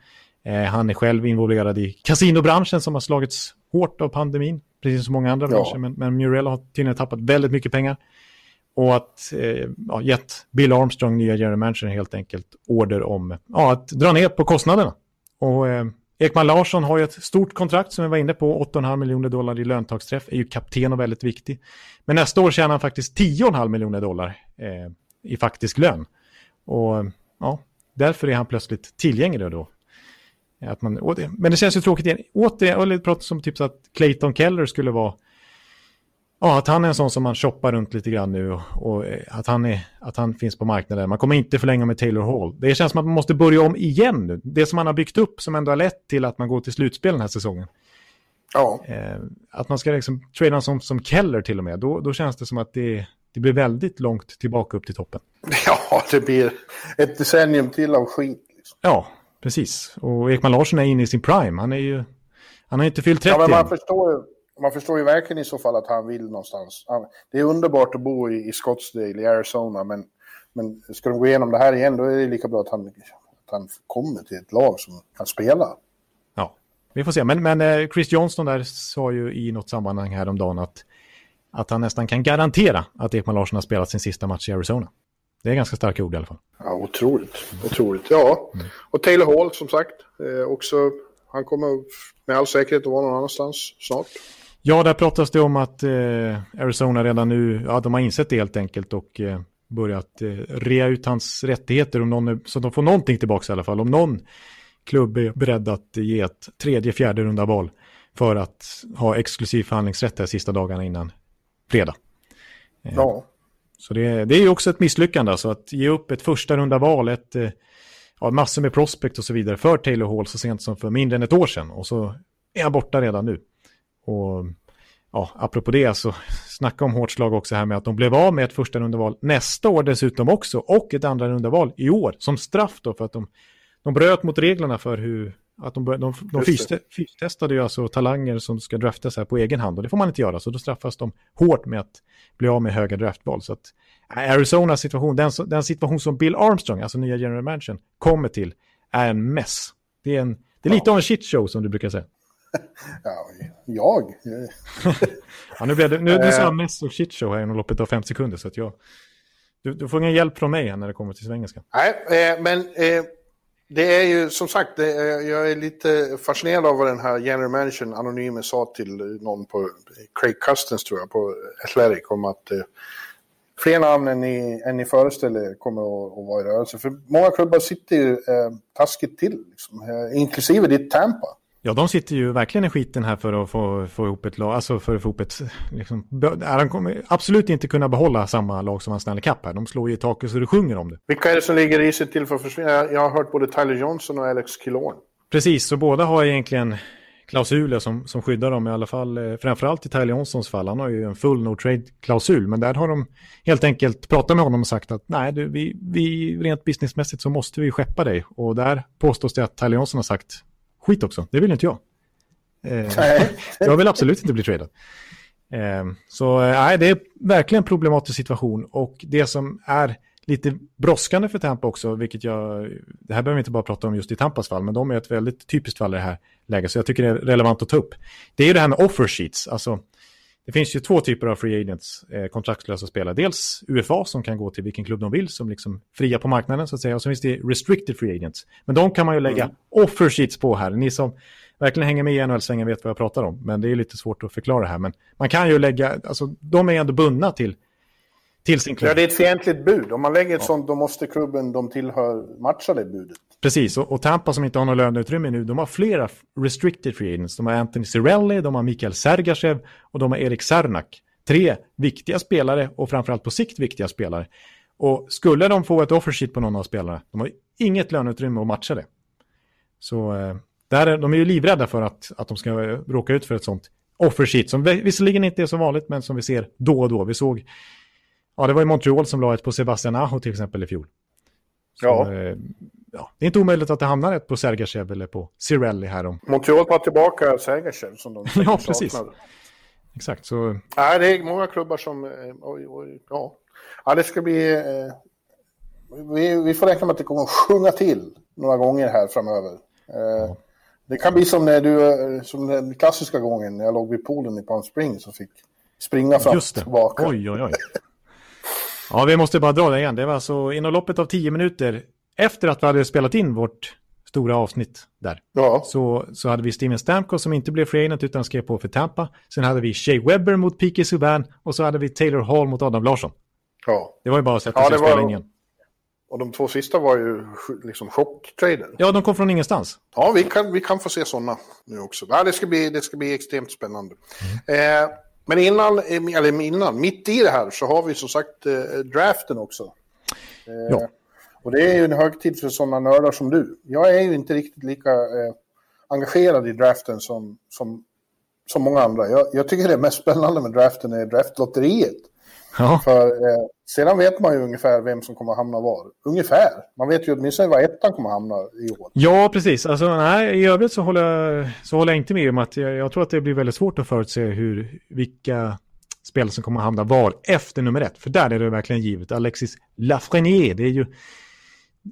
Eh, han är själv involverad i kasinobranschen som har slagits hårt av pandemin, precis som många andra ja. branscher, men, men Murell har tydligen tappat väldigt mycket pengar. Och att eh, ja, gett Bill Armstrong, nya general manager, helt enkelt order om ja, att dra ner på kostnaderna. Och eh, Ekman Larsson har ju ett stort kontrakt som vi var inne på, 8,5 miljoner dollar i löntagsträff, är ju kapten och väldigt viktig. Men nästa år tjänar han faktiskt 10,5 miljoner dollar eh, i faktisk lön. Och ja, därför är han plötsligt tillgänglig då. Att man, det, men det känns ju tråkigt igen. Återigen, och pratar som typ så att Clayton Keller skulle vara... Ja, att han är en sån som man shoppar runt lite grann nu och, och att, han är, att han finns på marknaden. Man kommer inte förlänga med Taylor Hall. Det känns som att man måste börja om igen nu. Det som man har byggt upp som ändå har lett till att man går till slutspel den här säsongen. Ja. Eh, att man ska liksom trada som, som Keller till och med, då, då känns det som att det, det blir väldigt långt tillbaka upp till toppen. Ja, det blir ett decennium till av skit. Liksom. Ja, precis. Och Ekman Larsson är inne i sin prime. Han är ju... Han har inte fyllt 30 ja, men man än. förstår, ju, man förstår ju verkligen i så fall att han vill någonstans. Han, det är underbart att bo i, i Scottsdale i Arizona, men, men ska de gå igenom det här igen då är det lika bra att han, att han kommer till ett lag som kan spela. Ja, vi får se. Men, men eh, Chris Johnston där sa ju i något sammanhang häromdagen att, att han nästan kan garantera att Ekman Larsson har spelat sin sista match i Arizona. Det är ganska starka ord i alla fall. Ja, otroligt. Otroligt. Ja, Mm. och Taylor Hall som sagt. Eh, också, han kommer med all säkerhet att vara någon annanstans snart. Ja, där pratas det om att eh, Arizona redan nu, ja de har insett det helt enkelt och eh, börjat eh, rea ut hans rättigheter om någon så de får någonting tillbaka i alla fall. Om någon klubb är beredd att ge ett tredje, fjärde runda val för att ha exklusiv förhandlingsrätt de sista dagarna innan fredag. Ja. Så det, det är ju också ett misslyckande, alltså att ge upp ett första runda val, ett, eh, ja, massor med prospect och så vidare för Taylor Hall så sent som för mindre än ett år sedan. Och så är han borta redan nu. Och ja, apropå det så snacka om hårt slag också här med att de blev av med ett första rundaval nästa år dessutom också och ett andra rundaval i år som straff då för att de, de bröt mot reglerna för hur att de, de, de fyste- fystestade ju alltså talanger som ska draftas här på egen hand och det får man inte göra så då straffas de hårt med att bli av med höga draftval. Så att äh, Arizonas situation, den, den situation som Bill Armstrong, alltså nya general managern, kommer till är en mess. Det är, en, det är lite av en shit show som du brukar säga. ja jag? Eh, Ja, nu blev det, nu, Eh. sa jag mest och shit show här inom loppet av fem sekunder så att jag... Du, du får ingen hjälp från mig här när det kommer till svengelska. Nej, eh, men eh, det är ju som sagt, det jag är lite fascinerad av vad den här general managern anonyme sa till någon på Craig Custens tror jag på Athletic om att eh, fler namn än ni, än ni föreställer er kommer att, att vara i rörelse. För många klubbar sitter ju eh, taskigt till, liksom, eh, inklusive ditt Tampa. Ja, de sitter ju verkligen i skiten här för att få, få ihop ett lag, alltså för att få ihop ett, liksom, han kommer absolut inte kunna behålla samma lag som han Stanley Cup här. De slår ju i taket så det sjunger om det. Vilka är det som ligger i sig till för att försvinna? Jag jag har hört både Tyler Johnson och Alex Killorn. Precis, så båda har egentligen klausuler som, som skyddar dem i alla fall. eh, Framförallt i Tyler Johnsons fall. Han har ju en full no trade-klausul. Men där har de helt enkelt pratat med honom och sagt att nej, du, vi, vi, rent businessmässigt så måste vi skeppa dig. Och där påstås det att Tyler Johnson har sagt skit också. Det vill inte jag. Eh, jag vill absolut inte bli tradad. Eh, så eh, nej, det är verkligen en problematisk situation. Och det som är lite brådskande för Tampa också, vilket jag, det här behöver vi inte bara prata om just i Tampas fall, men de är ett väldigt typiskt fall i det här läget, så jag tycker det är relevant att ta upp. Det är ju det här med offer sheets, alltså det finns ju två typer av free agents, eh, kontraktslösa spelare. Dels UFA som kan gå till vilken klubb de vill, som liksom fria på marknaden så att säga. Och så finns det restricted free agents. Men de kan man ju lägga offer sheets på här. Ni som verkligen hänger med i NHL-svängen vet vad jag pratar om. Men det är lite svårt att förklara här. Men man kan ju lägga, alltså de är ändå bundna till, till sin klubb. Ja, det är ett fientligt bud. Om man lägger ett sånt, då måste klubben de tillhör matcha det budet. Precis, och, och Tampa som inte har något löneutrymme nu, de har flera restricted free agents. De har Anthony Cirelli, de har Mikael Sergachev och de har Erik Sarnak. Tre viktiga spelare och framförallt på sikt viktiga spelare. Och skulle de få ett offer sheet på någon av spelarna, de har inget löneutrymme att matcha det. Så eh, där är, de är ju livrädda för att, att de ska eh, råka ut för ett sånt offer sheet, som vi- visserligen inte är så vanligt, men som vi ser då och då. Vi såg, ja det var ju Montreal som la ett på Sebastian Aho till exempel i fjol. Så, Ja. Ja, det är inte omöjligt att det hamnar ett på Sergachev eller på Cirelli här om. Montreal tar tillbaka Sergachev som de Ja, precis. saknade. Exakt, så Nej, det är många klubbar som... eh, Oj, oj, ja. ja, det ska bli... Eh, vi, vi får räkna med att det kommer att sjunga till några gånger här framöver. Eh, Det kan bli som när du, eh, som den klassiska gången när jag låg vid poolen i Palm Springs och fick springa fram och tillbaka. Oj, oj, oj. Ja, vi måste bara dra det igen. Det var alltså inom loppet av tio minuter efter att vi hade spelat in vårt stora avsnitt där. Ja, Så, så hade vi Steven Stamkos som inte blev free agent utan skrev på för Tampa. Sen hade vi Shea Webber mot P.K. Subban och så hade vi Taylor Hall mot Adam Larsson. ja. Det var ju bara att sätta sig och spela in igen. Och de två sista var ju liksom chocktrader. Ja, de kom från ingenstans. Ja, vi kan, vi kan få se sådana nu också. Ja, det, ska bli, det ska bli extremt spännande. Mm. Eh, men innan, eller innan, mitt i det här så har vi som sagt eh, draften också. Eh, ja. Och det är ju en högtid för sådana nördar som du. Jag är ju inte riktigt lika eh, engagerad i draften som, som, som många andra. Jag, jag tycker det mest spännande med draften är draftlotteriet. Ja. För eh, sedan vet man ju ungefär vem som kommer att hamna var. Ungefär. Man vet ju åtminstone var ettan kommer att hamna i år. Ja, precis. Alltså, nej, I övrigt så håller, jag, så håller jag inte med om att jag, jag tror att det blir väldigt svårt att förutse hur, vilka spel som kommer att hamna var efter nummer ett. För där är det verkligen givet. Alexis Lafreniere, det är ju...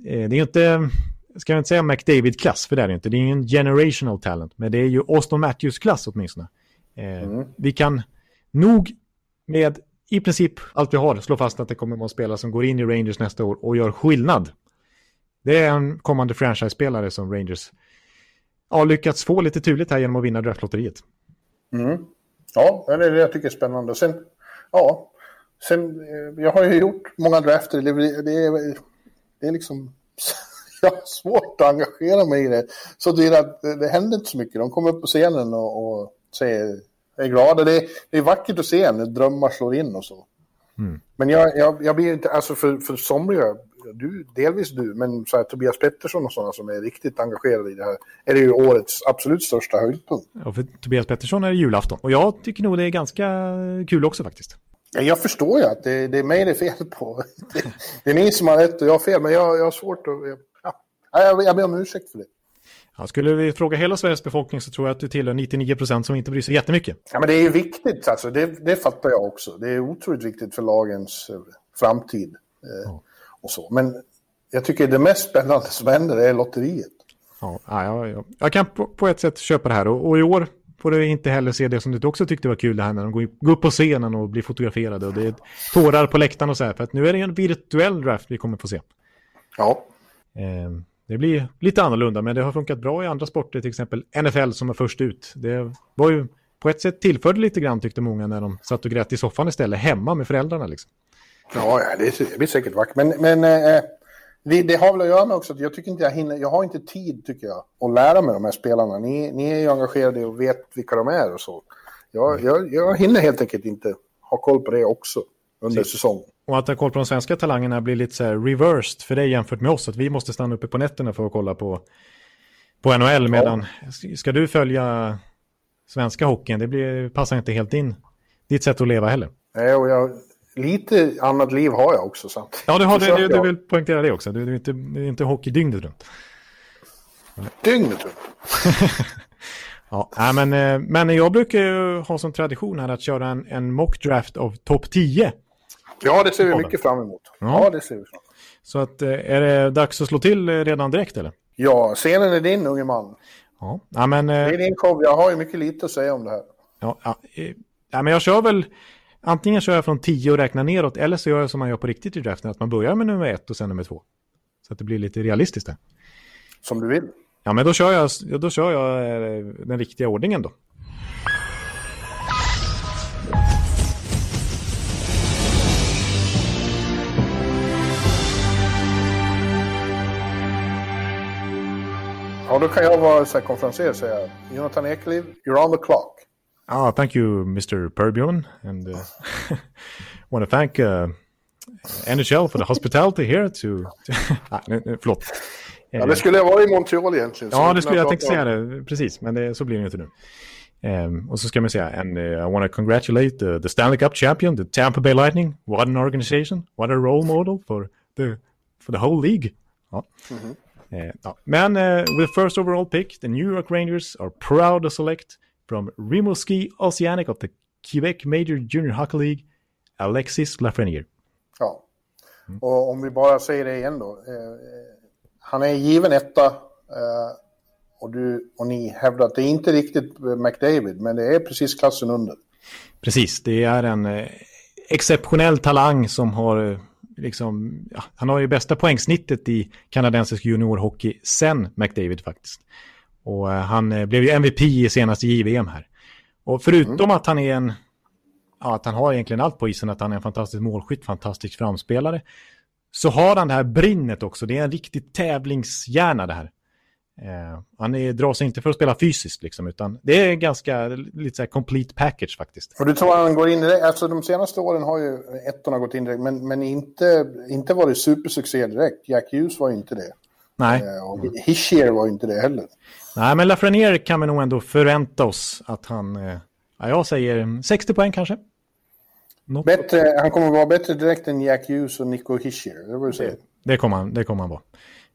Eh, det är ju inte... Ska jag inte säga McDavid-klass, för det är det inte. Det är ju en generational talent. Men det är ju Austin Matthews-klass åtminstone. Eh, mm. Vi kan nog med i princip allt vi har slår fast att det kommer att vara spelare som går in i Rangers nästa år och gör skillnad. Det är en kommande franchise-spelare som Rangers har lyckats få lite turligt här genom att vinna draftlotteriet. Mm. Ja, det är det jag tycker är spännande. Sen, ja, sen, eh, jag har ju gjort många drafter. Det, det, det är liksom... jag har svårt att engagera mig i det. Så det, det, det händer inte så mycket. De kommer upp på scenen och, och säger är glad. Det är, det är vackert att se när drömmar slår in och så. Mm. Men jag, jag, jag blir inte, alltså för, för somliga, du, delvis du, men så här, Tobias Pettersson och sådana som är riktigt engagerade i det här, är det ju årets absolut största höjdpunkt. Ja, för Tobias Pettersson är det julafton. Och jag tycker nog det är ganska kul också faktiskt. Ja, jag förstår ju att det, det är mig det är fel på. Det, det, är ni som har rätt och jag har fel, men jag, jag har svårt att... Ja, jag, jag ber om ursäkt för det. Ja, skulle vi fråga hela Sveriges befolkning så tror jag att du tillhör 99 procent som inte bryr sig jättemycket. Ja, men det är ju viktigt, alltså. det, det fattar jag också. Det är otroligt viktigt för lagens eh, framtid. Eh, ja. och så. Men jag tycker det mest spännande som händer är lotteriet. Ja, ja, ja. Jag kan på, på, ett sätt köpa det här och, och, i år får du inte heller se det som du också tyckte var kul det här när de går, upp på scenen och blir fotograferade och det är tårar på läktaren och så här. För att nu är det en virtuell draft vi kommer få se. Ja. Eh, det blir lite annorlunda, men det har funkat bra i andra sporter, till exempel NFL som var först ut. Det var ju på ett sätt tillförde lite grann tyckte många när de satt och grät i soffan istället, hemma med föräldrarna. Liksom. Ja, det blir säkert vackert. Men, men eh, det, det, har väl att göra med också att jag tycker inte jag hinner, jag har inte tid tycker jag att lära mig de här spelarna. Ni, ni är ju engagerade och vet vilka de är och så. Jag, jag, jag hinner helt enkelt inte ha koll på det också under säsongen. Och att ha koll på de svenska talangerna blir lite så här reversed för dig jämfört med oss. Att vi måste stanna uppe på nätterna för att kolla på, på NHL. Medan ska du följa svenska hockeyn, det blir, passar inte helt in ditt sätt att leva heller. Nej, och jag, lite annat liv har jag också. Sant? Ja, du, har, det, du, du vill poängtera det också. Du, du, är inte, du är inte hockey dygnet runt. Dygnet runt? ja, men, eh, men jag brukar ha som tradition här att köra en, en mock draft av topp 10 Ja, det ser vi mycket fram emot. Ja, ja det ser vi fram emot. Så att, eh, är det dags att slå till eh, redan direkt eller? Ja, scenen är din unge man. Ja, ja men... Det är din show, jag har ju mycket lite att säga om det här. Ja, ja, ja, men jag kör väl... Antingen kör jag från 10 och räknar neråt, eller så gör jag som man gör på riktigt i draften, att man börjar med nummer ett och sen nummer två. Så att det blir lite realistiskt där. Som du vill. Ja, men då kör jag, då kör jag den riktiga ordningen då. Ja, då kan jag vara så här konferenser och säga Jonathan Ekeliv, you're on the clock. Ah, thank you, Mr. Perbjorn. And uh, want to thank uh, NHL for the hospitality here to... ah, förlåt. Ja, det skulle jag vara i Montreal egentligen. Ja, det skulle jag tänkte säga det. Precis, men det, så blir det inte nu. Um, och så ska man säga, and uh, I want to congratulate the, the Stanley Cup champion, the Tampa Bay Lightning. What an organization, what a role model for the, for the whole league. Ja. Mm -hmm. Ja. Men uh, with first overall pick, the New York Rangers are proud to select from Rimouski Oceanic of the Quebec Major Junior Hockey League, Alexis Lafreniere. Ja, mm. och om vi bara säger det igen då. Eh, han är given etta eh, och, du, och ni hävdar att det är inte riktigt McDavid, men det är precis klassen under. Precis, det är en eh, exceptionell talang som har liksom, ja, han har ju bästa poängsnittet i kanadensisk juniorhockey sen McDavid faktiskt. Och uh, han uh, blev ju MVP i senaste JVM här. Och förutom mm. att han är en, ja, att han har egentligen allt på isen, att han är en fantastisk målskytt, fantastisk framspelare, så har han det här brinnet också. Det är en riktig tävlingshjärna det här. Eh, han är, drar sig inte för att spela fysiskt liksom, utan det är ganska lite så här complete package faktiskt. Och du tror han går in direkt, alltså de senaste åren har ju ettorna gått in direkt, men, men inte, inte varit supersuccé direkt. Jack Hughes var ju inte det. Nej. Eh, Hischier var inte det heller. Nej, men Lafreniere kan vi nog ändå förvänta oss att han, eh, ja, jag säger 60 poäng kanske. Något bättre, han kommer vara bättre direkt än Jack Hughes och Nico Hischier, det var. Det, det kommer han, det kommer han vara.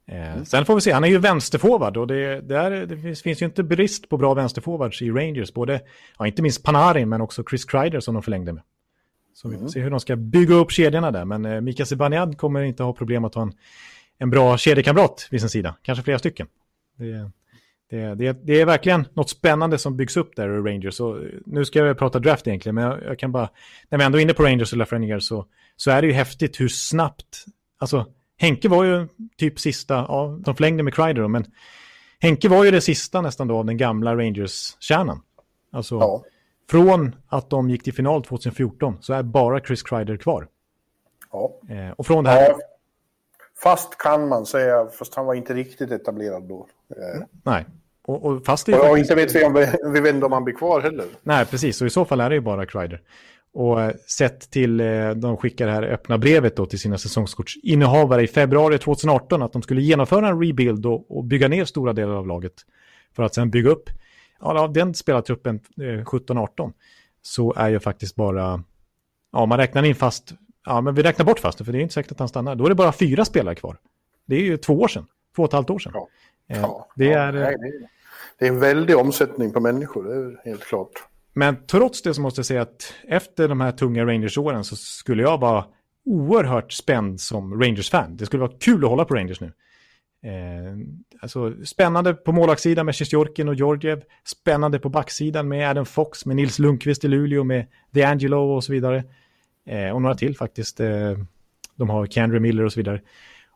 Eh, sen får vi se, han är ju vänsterforward och det, där, det finns, finns, ju inte brist på bra vänsterforwards i Rangers. Både, ja, inte minst Panarin men också Chris Kreider som de förlängde med. Så vi får mm. se hur de ska bygga upp kedjorna där. Men eh, Mika Zibanejad kommer inte ha problem att ha en, en bra kedjekamrat vid sin sida. Kanske flera stycken. Det, det, det, det, är verkligen något spännande som byggs upp där i Rangers. Så eh, nu ska jag prata draft egentligen, men jag, jag kan bara... När vi ändå är inne på Rangers och Lafreniere så, så är det ju häftigt hur snabbt... Alltså, Henke var ju typ sista, ja, de förlängde med Kreider men Henke var ju det sista nästan då av den gamla Rangers-kärnan. Alltså, ja. från att de gick till final 2014 så är bara Chris Kreider kvar. Ja. Eh, och från det här... Ja. Fast kan man säga, fast han var inte riktigt etablerad då. Eh. Nej, och, och fast. Och faktiskt... inte vet vi, om, vi vet inte om han blir kvar heller. Nej, precis, och i så fall är det ju bara Kreider. Och eh, sett till, eh, de skickar det här öppna brevet då till sina säsongskortsinnehavare i februari 2018 att de skulle genomföra en rebuild och, och bygga ner stora delar av laget. För att sen bygga upp, ja, den spelartruppen eh, 17-18 så är ju faktiskt bara, ja man räknar in fast, ja men vi räknar bort fast för det är inte säkert att han stannar. Då är det bara fyra spelare kvar. Det är ju två år sedan, två och ett halvt år sedan. Ja. Eh, ja. det, är, ja, det är en väldig omsättning på människor, det är helt klart. Men trots det så måste jag säga att efter de här tunga Rangers-åren så skulle jag vara oerhört spänd som Rangers-fan. Det skulle vara kul att hålla på Rangers nu. Eh, alltså, spännande på målvaktssidan med Sjestjorkin och Georgiev. Spännande på backsidan med Adam Fox, med Nils Lundqvist i Luleå, med DeAngelo och så vidare. Eh, och några till faktiskt. Eh, de har Kendra Miller och så vidare.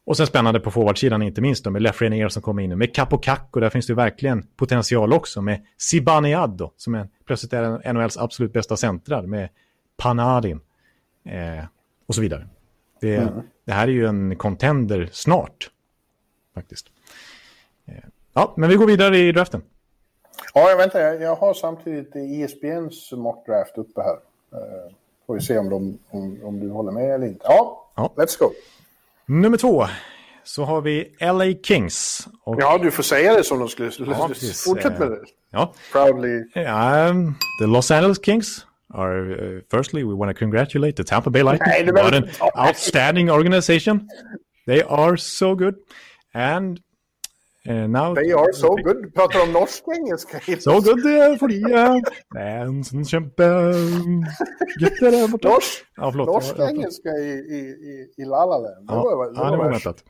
Och sen spännande på forwardsidan inte minst då, med Lefrenier som kommer in. Med Capocacco, där finns det verkligen potential också. Med Zibanejad som är, plötsligt är NHLs absolut bästa centrar. Med Panarin eh, och så vidare. Det, mm. det, här är ju en contender snart. Faktiskt. Eh, ja, men vi går vidare i draften. Ja, jag väntar. Jag, har samtidigt ISBNs mockdraft uppe här. Får vi se om, de, om, om du håller med eller inte. Ja, ja. let's go. Nummer två så har vi LA Kings. Och... Ja, du får säga det som de skulle. Ja, Fortsätt med det. Ja. Proudly. Um, the Los Angeles Kings are, uh, firstly, we want to congratulate the Tampa Bay Lightning. What an outstanding organization. They are so good. And now They are so good. Pratar om norsk-engelska. Så so good det är för de fansen kämpar. Jätte där borta. Norsk, ja, norsk-engelska i, i, i, i La La Land. Det ja, var, det ja, det var väntat.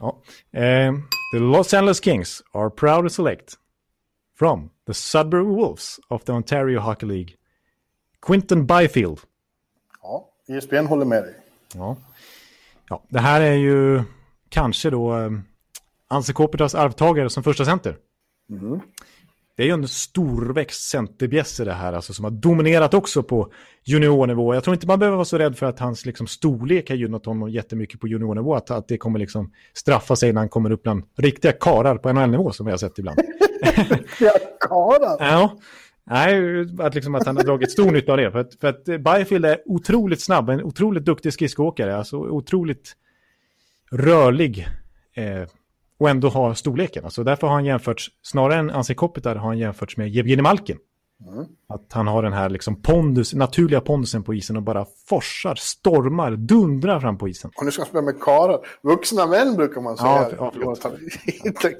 Ja. Uh, the Los Angeles Kings are proud to select from the Sudbury Wolves of the Ontario Hockey League Quinton Byfield. Ja, ESPN håller med dig. Ja. ja, det här är ju kanske då um, Anse Kopitas arvtagare som första center. Mm. Det är ju en storväxt centerbjässe det här, alltså, som har dominerat också på juniornivå. Jag tror inte man behöver vara så rädd för att hans liksom, storlek har gynnat honom jättemycket på juniornivå. Att, att det kommer liksom, straffa sig när han kommer upp bland riktiga karar på NHL-nivå som vi har sett ibland. riktiga karar? Ja. Nej, att, liksom, att han har dragit stor nytta av det. För att, för att Byfield är otroligt snabb, en otroligt duktig skridskoåkare. Alltså otroligt rörlig. Eh, och ändå ha storleken. Alltså därför har han jämförts, snarare än Anse Kopitar har han jämförts med Jevgenij Malkin. Mm. Att han har den här liksom pondus, naturliga pondusen på isen och bara forsar, stormar, dundrar fram på isen. Och nu ska han spela med karlar. Vuxna män brukar man säga. Ja, ja, Inte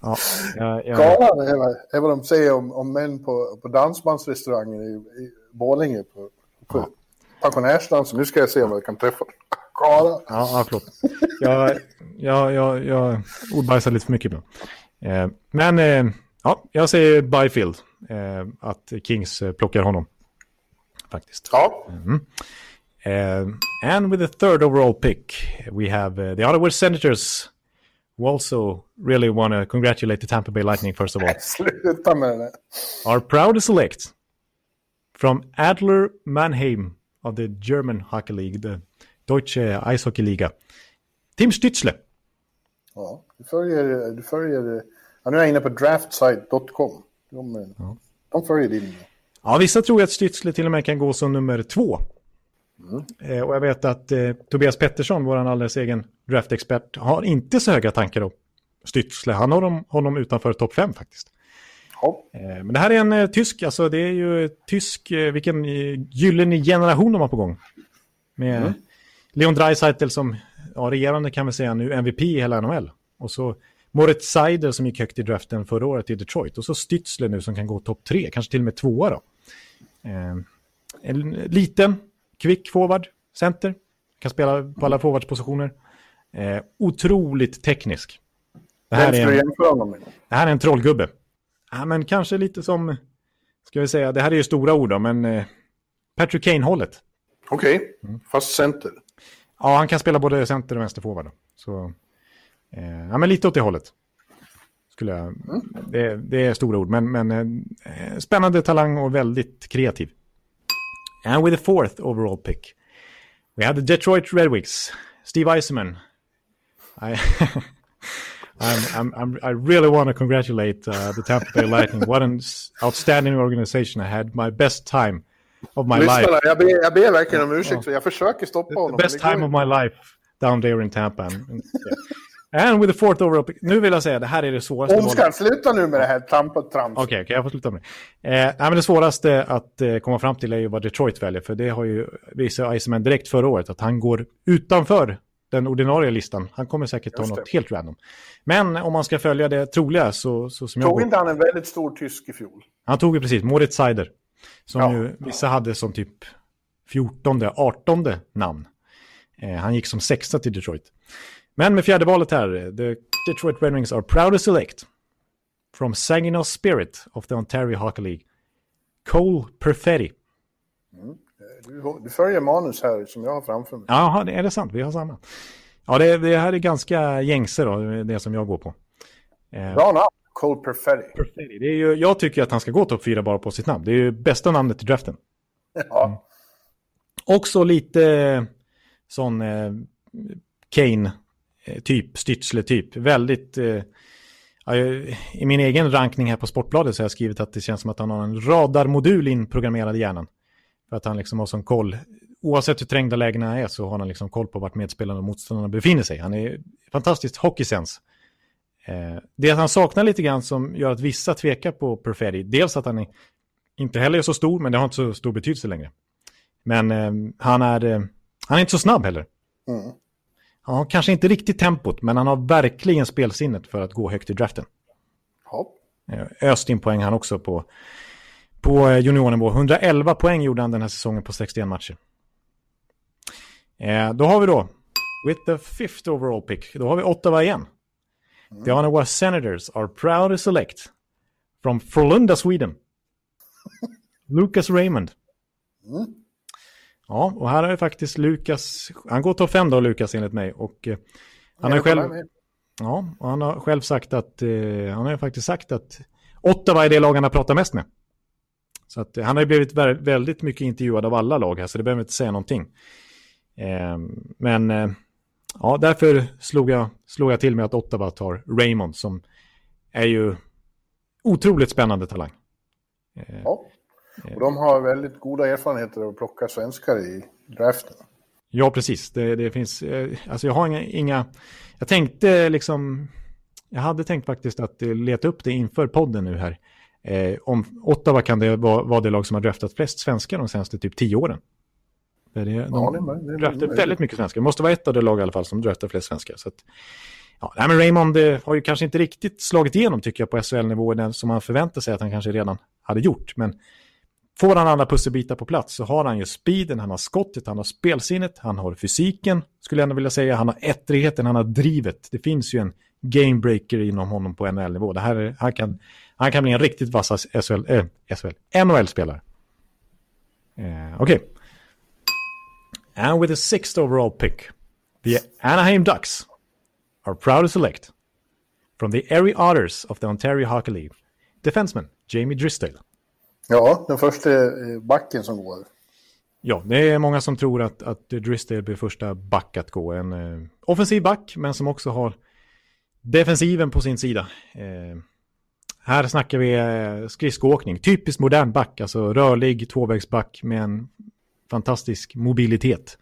ja, ja, ja. Karlar är, vad, är vad de säger om, om män på, på dansbandsrestaurangen i, i Borlänge. På, på ja. pensionärsdansen. Nu ska jag se om jag kan träffa karlar. Ja, ja förlåt. Jag, jag, jag, jag ordbajsar lite för mycket ibland. Eh, men eh, ja, jag säger Byfield. Eh, att Kings plockar honom. Faktiskt. Ja. Mm. and with the third overall pick we have the Ottawa Senators who also really want to congratulate the Tampa Bay Lightning first of all. Sluta med det. Are proud to select from Adler Mannheim of the German Hockey League, the Deutsche Eishockeyliga. Tim Stützle. Ja, du följer... Du följer ja, nu är jag inne på draftsite.com. De, ja. de följer din... Ja, vissa tror att Stützle till och med kan gå som nummer två. Mm. Eh, och jag vet att eh, Tobias Pettersson, vår alldeles egen draftexpert, har inte så höga tankar om Stützle. Han har honom, honom utanför topp fem faktiskt. Ja. Eh, men det här är en eh, tysk, alltså det är ju tysk, eh, vilken gyllene generation de har på gång. Med mm. Leon Draisaitl som ja, regerande kan vi säga nu MVP i hela NHL. Och så Moritz Seider som gick högt i draften förra året i Detroit. Och så Stützle nu som kan gå topp tre, kanske till och med tvåa då. Eh, en liten, kvick forward, center. Kan spela på alla forwardspositioner. Eh, otroligt teknisk. Det här, är en, det här är en trollgubbe. Ja, men kanske lite som, ska vi säga, det här är ju stora ord då, men eh, Patrick Kane-hållet. Okej, okay. mm. fast center. Ja, han kan spela både center och vänsterforward. Så, eh, ja, men lite åt det hållet. Skulle jag, mm. det, det, är stora ord, men, men eh, spännande talang och väldigt kreativ. And with the fourth overall pick, we have the Detroit Red Wings, Steve Eisenman. I I'm, I'm, I'm, i really want to congratulate uh, the Tampa Bay Lightning. What an outstanding organization I had. My best time of my Lyssna, life. Jag ber, jag ber verkligen om ursäkt, för jag försöker stoppa honom. The best time of my life down there in Tampa. And, with the fourth overall pick. Nu vill jag säga, det här är det svåraste. Oskar, sluta nu med det här tramp trams. Okej, okay, okay, jag får sluta med det. Eh, nej, men det svåraste att eh, komma fram till är ju vad Detroit väljer, för det har ju visat Iceman direkt förra året, att han går utanför den ordinarie listan. Han kommer säkert ta något helt random. Men om man ska följa det troliga så, så som Tog jag... Tog inte han en väldigt stor tysk i fjol? Han tog ju precis, Moritz Seider. Som ja. ju vissa hade som typ 14, 18 namn. Eh, han gick som sexa till Detroit. Men med fjärde valet här, the Detroit Red Wings are proud to select from Saginaw Spirit of the Ontario Hockey League, Cole Perfetti. Mm. Du, du följer manus här som jag har framför mig. Jaha, är det sant? Vi har samma. Ja, det, det här är ganska gängse då, det som jag går på. Eh, Bra namn, Cole Perfetti. Perfetti. Det är ju, jag tycker att han ska gå topp fyra bara på sitt namn. Det är ju bästa namnet i draften. Ja. Mm. Också lite sån eh, Kane-typ, eh, Stützle-typ. Väldigt... Eh, I min egen rankning här på Sportbladet så har jag skrivit att det känns som att han har en radarmodul inprogrammerad i hjärnan. För att han liksom har sån koll. Oavsett hur trängda lägena är så har han liksom koll på vart medspelarna och motståndarna befinner sig. Han är fantastiskt hockeysens. Eh, det han saknar lite grann som gör att vissa tvekar på Perfetti, dels att han inte heller är så stor, men det har inte så stor betydelse längre. Men eh, han, är, eh, han är inte så snabb heller. Mm. Han har kanske inte riktigt tempot, men han har verkligen spelsinnet för att gå högt i draften. Ja. Öst in poäng han också på på juniornivå. 111 poäng gjorde han den här säsongen på 61 matcher. Eh, då har vi då, with the fifth overall pick, då har vi Ottawa igen. The Ottawa Senators are proud to select from Frölunda, Sweden. Lucas Raymond. Mm. Ja, och här har ju faktiskt Lukas, han går topp 5 då Lukas enligt mig. Och eh, han har själv, ja, och han har själv sagt att, eh, han har faktiskt sagt att Ottawa är det lag han har pratat mest med. Så att, han har ju blivit väldigt mycket intervjuad av alla lag här, så det behöver inte säga någonting. Eh, men eh, ja, därför slog jag, slog jag till med att Ottawa tar Raymond som är ju otroligt spännande talang. Eh, ja, och de har väldigt goda erfarenheter av att plocka svenskar i draften. Ja, precis. Det, det finns, eh, alltså jag har inga, inga, jag tänkte liksom, jag hade tänkt faktiskt att leta upp det inför podden nu här. Eh, om Ottawa kan det vara, vara det lag som har draftat flest svenskar de senaste typ tio åren. Det, de ja, det, draftar väldigt mycket svenskar. Det måste vara ett av de lag i alla fall som draftar flest svenskar. Så att, ja, nej, men Raymond eh, har ju kanske inte riktigt slagit igenom tycker jag på SHL-nivå som man förväntar sig att han kanske redan hade gjort. Men får han alla pusselbitar på plats så har han ju speeden, han har skottet, han har spelsinnet, han har fysiken, skulle jag ändå vilja säga, han har ettrigheten, han har drivet. Det finns ju en gamebreaker inom honom på NHL-nivå. Det här, han, kan, han kan bli en riktigt vass SHL, äh, SHL, NHL-spelare. Uh, Okej. Okay. And with the sixth overall pick, the Anaheim Ducks are proud to select from the Erie Otters of the Ontario Hockey League, defenseman Jamie Drysdale. Ja, den första backen som går. Ja, det är många som tror att, att Drysdale blir första back att gå. En eh, offensiv back, men som också har defensiven på sin sida. Eh, här snackar vi eh, skridskoåkning, typiskt modern back, alltså rörlig tvåvägsback med en fantastisk mobilitet.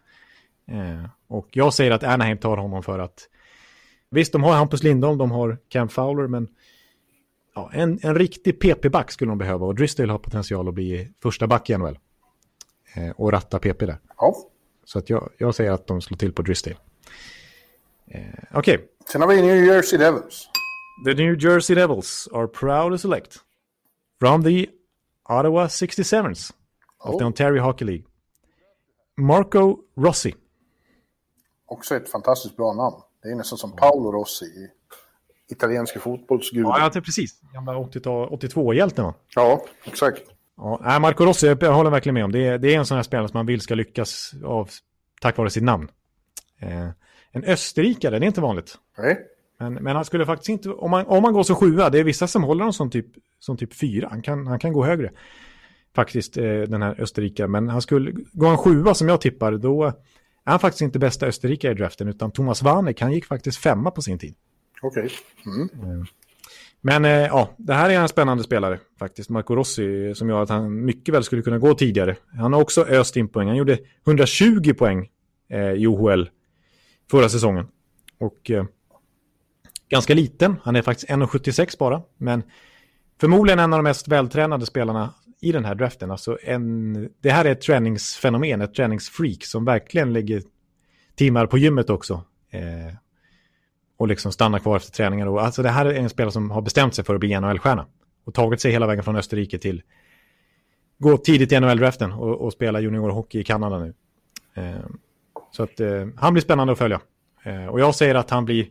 Eh, och jag säger att Anaheim tar honom för att visst, de har Hampus Lindholm, de har Cam Fowler, men ja, en, en riktig PP-back skulle de behöva och Drysdale har potential att bli första back i NHL. Eh, och ratta PP där. Ja. Så att jag, jag säger att de slår till på Drysdale. Eh, Okej. Okay. Sen har vi New Jersey Devils. The New Jersey Devils are proud to select from the Ottawa 67s of oh. the Ontario Hockey League. Marco Rossi. Också ett fantastiskt bra namn. Det är nästan som Paolo Rossi i italienska fotbollsguden. Ja, precis. Gamla 82-hjälten va? Ja, exakt. Ja, Marco Rossi, jag håller verkligen med om. Det är, det är en sån här spelare som man vill ska lyckas av, tack vare sitt namn. Eh, en österrikare, det är inte vanligt. Nej. Men, men han skulle faktiskt inte, om man, om man går som sjua, det är vissa som håller honom som typ, som typ fyra, han kan, han kan gå högre. Faktiskt, eh, den här österrikaren. Men han skulle, gå en sjua som jag tippar, då är han faktiskt inte bästa österrikare i draften, utan Thomas Vanek, han gick faktiskt femma på sin tid. Okej. Okay. Mm. Eh, men eh, ja, det här är en spännande spelare faktiskt. Marco Rossi som gör att han mycket väl skulle kunna gå tidigare. Han har också öst in poäng. Han gjorde 120 poäng eh, i OHL förra säsongen. Och eh, ganska liten. Han är faktiskt 1,76 bara. Men förmodligen en av de mest vältränade spelarna i den här draften. Alltså en, det här är ett träningsfenomen, ett träningsfreak som verkligen lägger timmar på gymmet också. Eh, och liksom stannar kvar efter träningar. Och, alltså det här är en spelare som har bestämt sig för att bli NHL-stjärna. Och tagit sig hela vägen från Österrike till gå tidigt i NHL-draften och, och, spela juniorhockey i Kanada nu. Eh, så att eh, han blir spännande att följa. Eh, och jag säger att han blir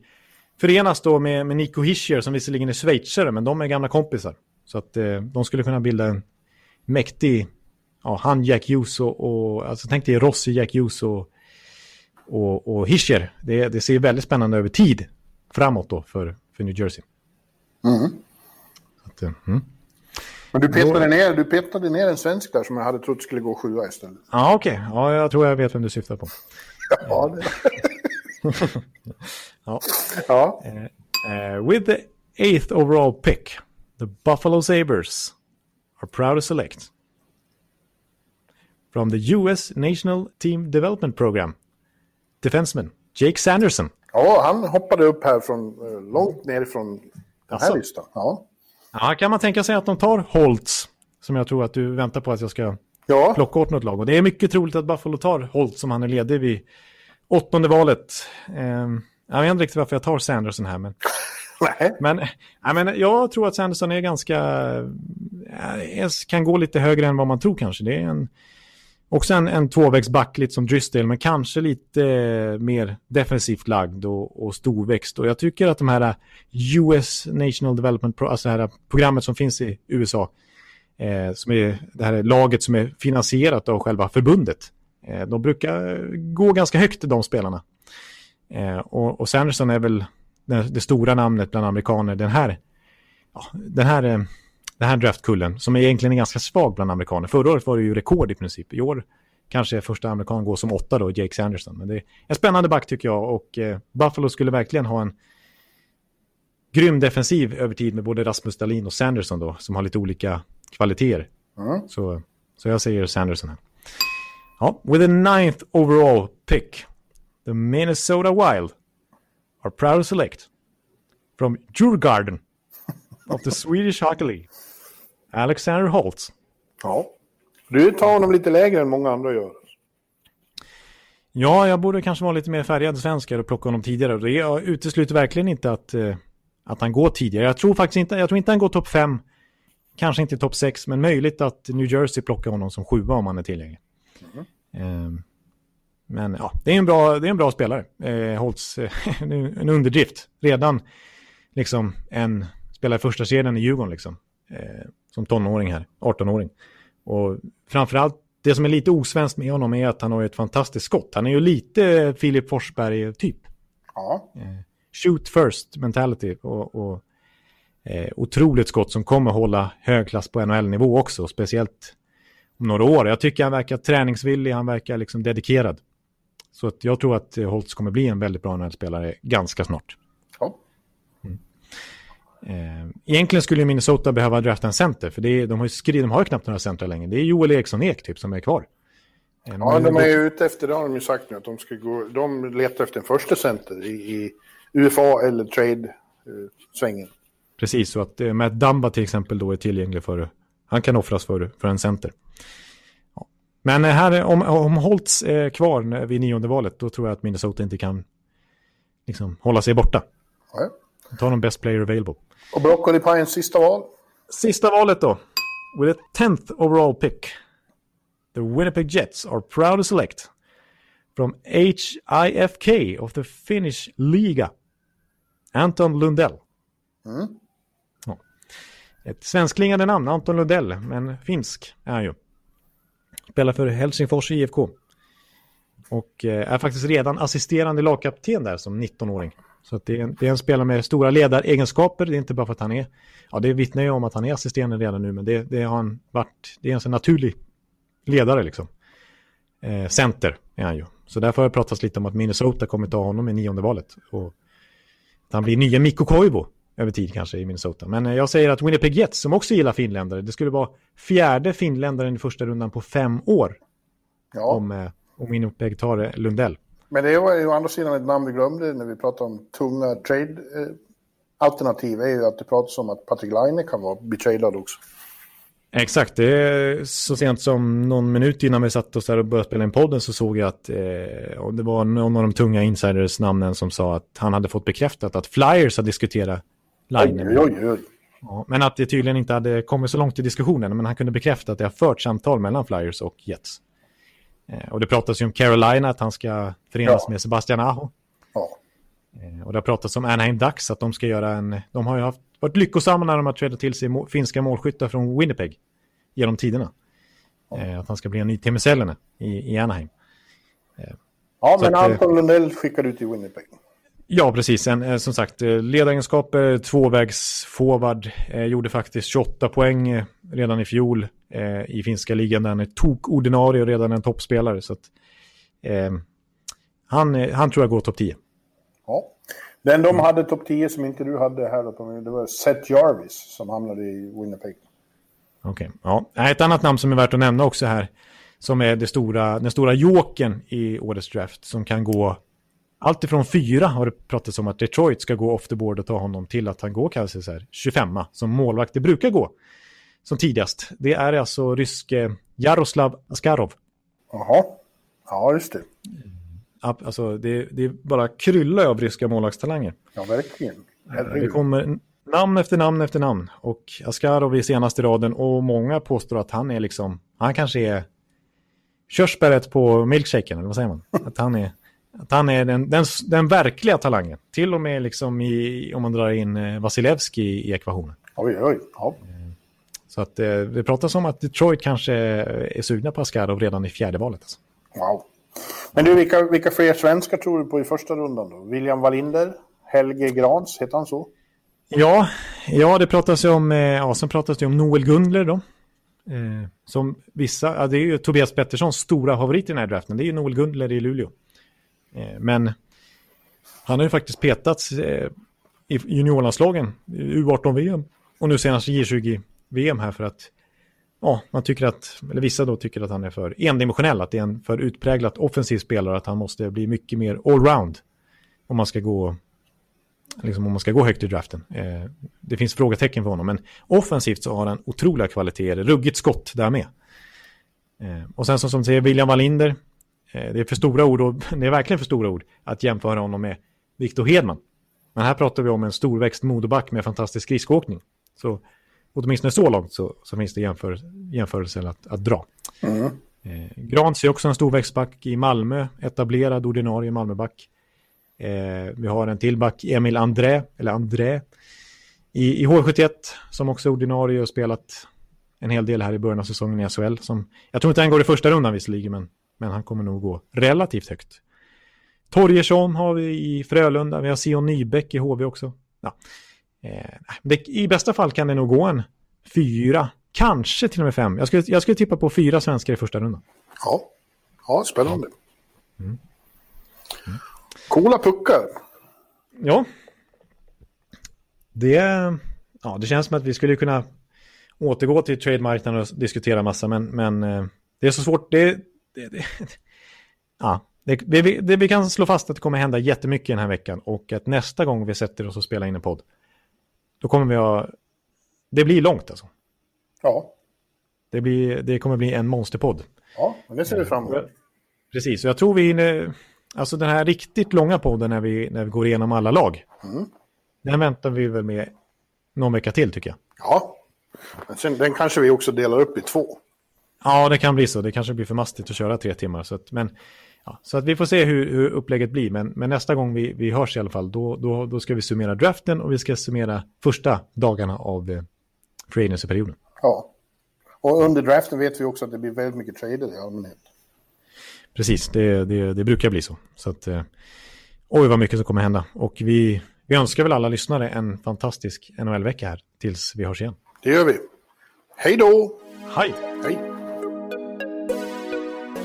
förenas då med, med Nico Hischer som visserligen är schweizare men de är gamla kompisar. Så att eh, de skulle kunna bilda en mäktig, ja han Jack Hughes och, alltså tänk dig Rossi, Jack Hughes och, och, Hischer. Det, det ser väldigt spännande över tid framåt då för, för New Jersey. Mm. Att, eh, mm. Men du petade, ner, du petade ner en svensk där som jag hade trott skulle gå sjua istället. Ja, okej. Okay. Ja, jag tror jag vet vem du syftar på. ja, det... ja. ja. Uh, uh, with the eighth overall pick, the Buffalo Sabres are proud to select from the US National Team Development Program, defenseman Jake Sanderson. Ja, han hoppade upp här från eh, långt nerifrån den här alltså. listan. Ja. ja, kan man tänka sig att de tar Holtz, som jag tror att du väntar på att jag ska ja. plocka åt något lag. Och det är mycket troligt att Buffalo tar Holtz som han är ledig vid åttonde valet. Eh, jag vet inte riktigt varför jag tar Sanderson här, men... Nej. Men, jag, menar, jag tror att Sanderson är ganska... Eh, kan gå lite högre än vad man tror kanske. Det är en Också en, en tvåvägsback lite som Drysdale, men kanske lite eh, mer defensivt lagd och, och storväxt. Och jag tycker att de här eh, US National Development, Pro, alltså det här programmet som finns i USA, eh, som är det här laget som är finansierat av själva förbundet, eh, de brukar gå ganska högt de spelarna. Eh, och, och Sanderson är väl det, stora namnet bland amerikaner den här, ja, den här eh, den här draftkullen, som egentligen är ganska svag bland amerikaner. Förra året var det ju rekord i princip. I år kanske första amerikan går som åtta då, Jake Sanderson. Men det är en spännande back tycker jag och eh, Buffalo skulle verkligen ha en grym defensiv över tid med både Rasmus Dahlin och Sanderson då, som har lite olika kvaliteter. Mm. Så, så jag säger Sanderson här. Ja, with a ninth overall pick, the Minnesota Wild are proud to select from Djurgården of the Swedish Hockey League. Alexander Holtz. Ja. Du tar honom lite lägre än många andra gör. Ja, jag borde kanske vara lite mer färgad svenskare och plocka honom tidigare. Det utesluter verkligen inte att, uh, att han går tidigare. Jag tror faktiskt inte, jag tror inte han går topp fem. Kanske inte topp sex, men möjligt att New Jersey plockar honom som sjua om han är tillgänglig. Mm. Men ja, det är en bra, det är en bra spelare. Uh, Holtz, en underdrift. Redan liksom en spelare i första serien i Djurgården liksom eh, som tonåring här, 18-åring. Och framförallt det som är lite osvenskt med honom är att han har ett fantastiskt skott. Han är ju lite Filip Forsberg-typ. Ja. Eh, shoot first mentality och, och eh, otroligt skott som kommer hålla hög klass på NHL-nivå också. Speciellt om några år. Jag tycker han verkar träningsvillig, han verkar liksom dedikerad. Så att jag tror att Holtz kommer bli en väldigt bra NHL-spelare ganska snart. Ja. Mm. Eh, egentligen skulle Minnesota behöva drafta en center, för är, de, har skri, de har ju knappt några centrar längre. Det är Joel Eriksson Ek typ som är kvar. Eh, ja, de är ju ute efter, det har de ju sagt nu, att de, ska gå, de letar efter en första center i, i UFA eller trade-svängen. Eh, Precis, så att eh, Matt Dumba till exempel då är tillgänglig för, han kan offras för, för en center. Men här, om, om Holtz är kvar vid nionde valet, då tror jag att Minnesota inte kan liksom, hålla sig borta. Nej. Ta de best player available. Och Broccoli Pines sista val? Sista valet då. With a 10th overall pick. The Winnipeg Jets are proud to select from HIFK of the Finnish Liga. Anton Lundell. Mm. Ja. Ett svensklingande namn, Anton Lundell, men finsk är han ju. Spelar för Helsingfors IFK. Och eh, är faktiskt redan assisterande lagkapten där som 19-åring. Så det, är en, det är en spelare med stora ledaregenskaper. Det är inte bara för att han är... Ja, det vittnar ju om att han är assisterande redan nu, men det, det har han varit... Det är en så naturlig ledare liksom. Eh, center är han ju. Så därför har det pratats lite om att Minnesota kommer ta honom i nionde valet. Och att han blir nya Mikko Koivu över tid kanske i Minnesota. Men eh, jag säger att Winnipeg Jets, som också gillar finländare, det skulle vara fjärde finländaren i första rundan på fem år. Ja. Om, eh, om Winnipeg tar Lundell. Men det var ju å andra sidan ett namn vi glömde när vi pratade om tunga trade-alternativ. är ju att det pratas om att Patrick Laine kan vara betradad också. Exakt, det är så sent som någon minut innan vi satt oss där och började spela in podden så såg jag att eh, det var någon av de tunga insiders namnen som sa att han hade fått bekräftat att Flyers har diskuterat. Oj, oj, oj. Ja, men att det tydligen inte hade kommit så långt i diskussionen, men han kunde bekräfta att det har fört samtal mellan Flyers och Jets. Eh, och det pratas ju om Carolina, att han ska förenas ja. med Sebastian Aho. Ja. Eh, och det har pratats om Anaheim Ducks, att de ska göra en... De har ju haft, varit lyckosamma när de har trädat till sig må, finska målskyttar från Winnipeg genom tiderna. Ja. Eh, att han ska bli en ny Teemu i, i Anaheim. Ja, men att, Anton Lundell skickar ut till Winnipeg. Ja, precis. En, som sagt, ledaregenskaper, tvåvägsforward, eh, gjorde faktiskt 28 poäng redan i fjol eh, i finska ligan. Där han är tok-ordinarie och redan en toppspelare. Så att, eh, han, han tror jag går topp 10. Ja. Den de hade topp 10 som inte du hade här, det var Seth Jarvis som hamnade i Winnipeg. Okej, okay. ja. Ett annat namn som är värt att nämna också här, som är det stora, den stora joken i årets draft, som kan gå allt ifrån fyra har det pratats om att Detroit ska gå off the board och ta honom till att han går kanske så här 25 som målvakt det brukar gå som tidigast. Det är alltså ryske Jaroslav Askarov. Jaha, ja just det. Alltså det, det är bara kryllar av ryska målvaktstalanger. Ja, verkligen. Herregud. Det kommer namn efter namn efter namn. Och Askarov är senaste raden och många påstår att han är liksom, han kanske är körsbäret på milkshaken, eller vad säger man? Att han är att han är den, den, den verkliga talangen. Till och med liksom i, om man drar in eh, Vasilevski i ekvationen. Oj, oj, ja. Så att eh, det pratas om att Detroit kanske är sugna på Askarov redan i fjärde valet. Alltså. Wow. Men du, vilka, vilka fler svenskar tror du på i första rundan då? William Wallinder? Helge Grans, heter han så? Ja, ja det pratas ju om, eh, ja, sen pratas det om Noel Gundler då. Eh, som vissa, ja, det är ju Tobias Petterssons stora favorit i den här draften, det är ju Noel Gundler i Luleå. Eh, men han har ju faktiskt petats eh, i juniorlandslagen, U18-VM och nu senast J20-VM här för att ja, man tycker att, eller vissa då tycker att han är för endimensionell, att det är en för utpräglat offensiv spelare, att han måste bli mycket mer allround om man ska gå liksom om man ska gå högt i draften. Eh, det finns frågetecken för honom, men offensivt så har han otroliga kvaliteter, ruggigt skott där med. Eh, och sen som, som säger William Wallinder, det är för stora ord, och det är verkligen för stora ord, att jämföra honom med Victor Hedman. Men här pratar vi om en storväxt modeback med fantastisk skridskoåkning. Så åtminstone så långt så, så finns det jämför, jämförelser att, att dra. Mm. Eh, Grans är också en storväxtback i Malmö, etablerad ordinarie Malmöback. Eh, vi har en till back, Emil André, eller André, i, i H71 som också är ordinarie och spelat en hel del här i början av säsongen i SHL. Som, jag tror inte han går i första rundan visserligen, men men han kommer nog gå relativt högt. Torgersson har vi i Frölunda, vi har Sion Nybäck i HV också. Ja. Eh, det, I bästa fall kan det nog gå en fyra kanske till och med fem. Jag skulle, jag skulle tippa på fyra svenskar i första rundan. Ja, ja spännande. Mm. Coola puckar. Ja. Det, ja, det känns som att vi skulle kunna återgå till trademarknaden och diskutera massa, men, men eh, det är så svårt. Det, det, det ja, det, det, det, vi kan slå fast att det kommer hända jättemycket den här veckan och att nästa gång vi sätter oss och spelar in en podd, då kommer vi ha... Det blir långt alltså. Ja. Det, blir, det kommer bli en monsterpodd. Ja, det ser vi fram emot. Precis, och jag tror vi... Alltså den här riktigt långa podden när vi, när vi går igenom alla lag. Mm. Den väntar vi väl med någon vecka till tycker jag. Ja, men sen, den kanske vi också delar upp i två. Ja, det kan bli så. Det kanske blir för mastigt att köra tre timmar. Så att, men, ja, så att vi får se hur, hur upplägget blir. Men, men, nästa gång vi, vi hörs i alla fall, då, då, då ska vi summera draften och vi ska summera första dagarna av eh, free agency-perioden. Ja, och under draften vet vi också att det blir väldigt mycket trader i allmänhet. Precis, det, det, det brukar bli så. så att, eh, oj, vad mycket som kommer hända. Och vi, vi önskar väl alla lyssnare en fantastisk NHL-vecka här tills vi hörs igen. Det gör vi. Hej då! Hej! Hej!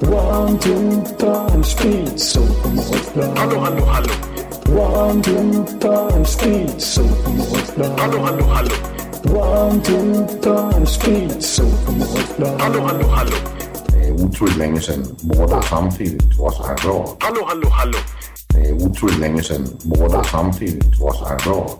One, two, three, speed, so Hallå, hallå, hallå! One, two, three, speed, so Hallå, hallå, hallå! One, two, three, speed, so Hallå, hallå, hallå! Det är otroligt länge sedan båda samtidigt var så här bra. Hallå, hallå, hallå! Det är otroligt länge sedan båda samtidigt var så här bra.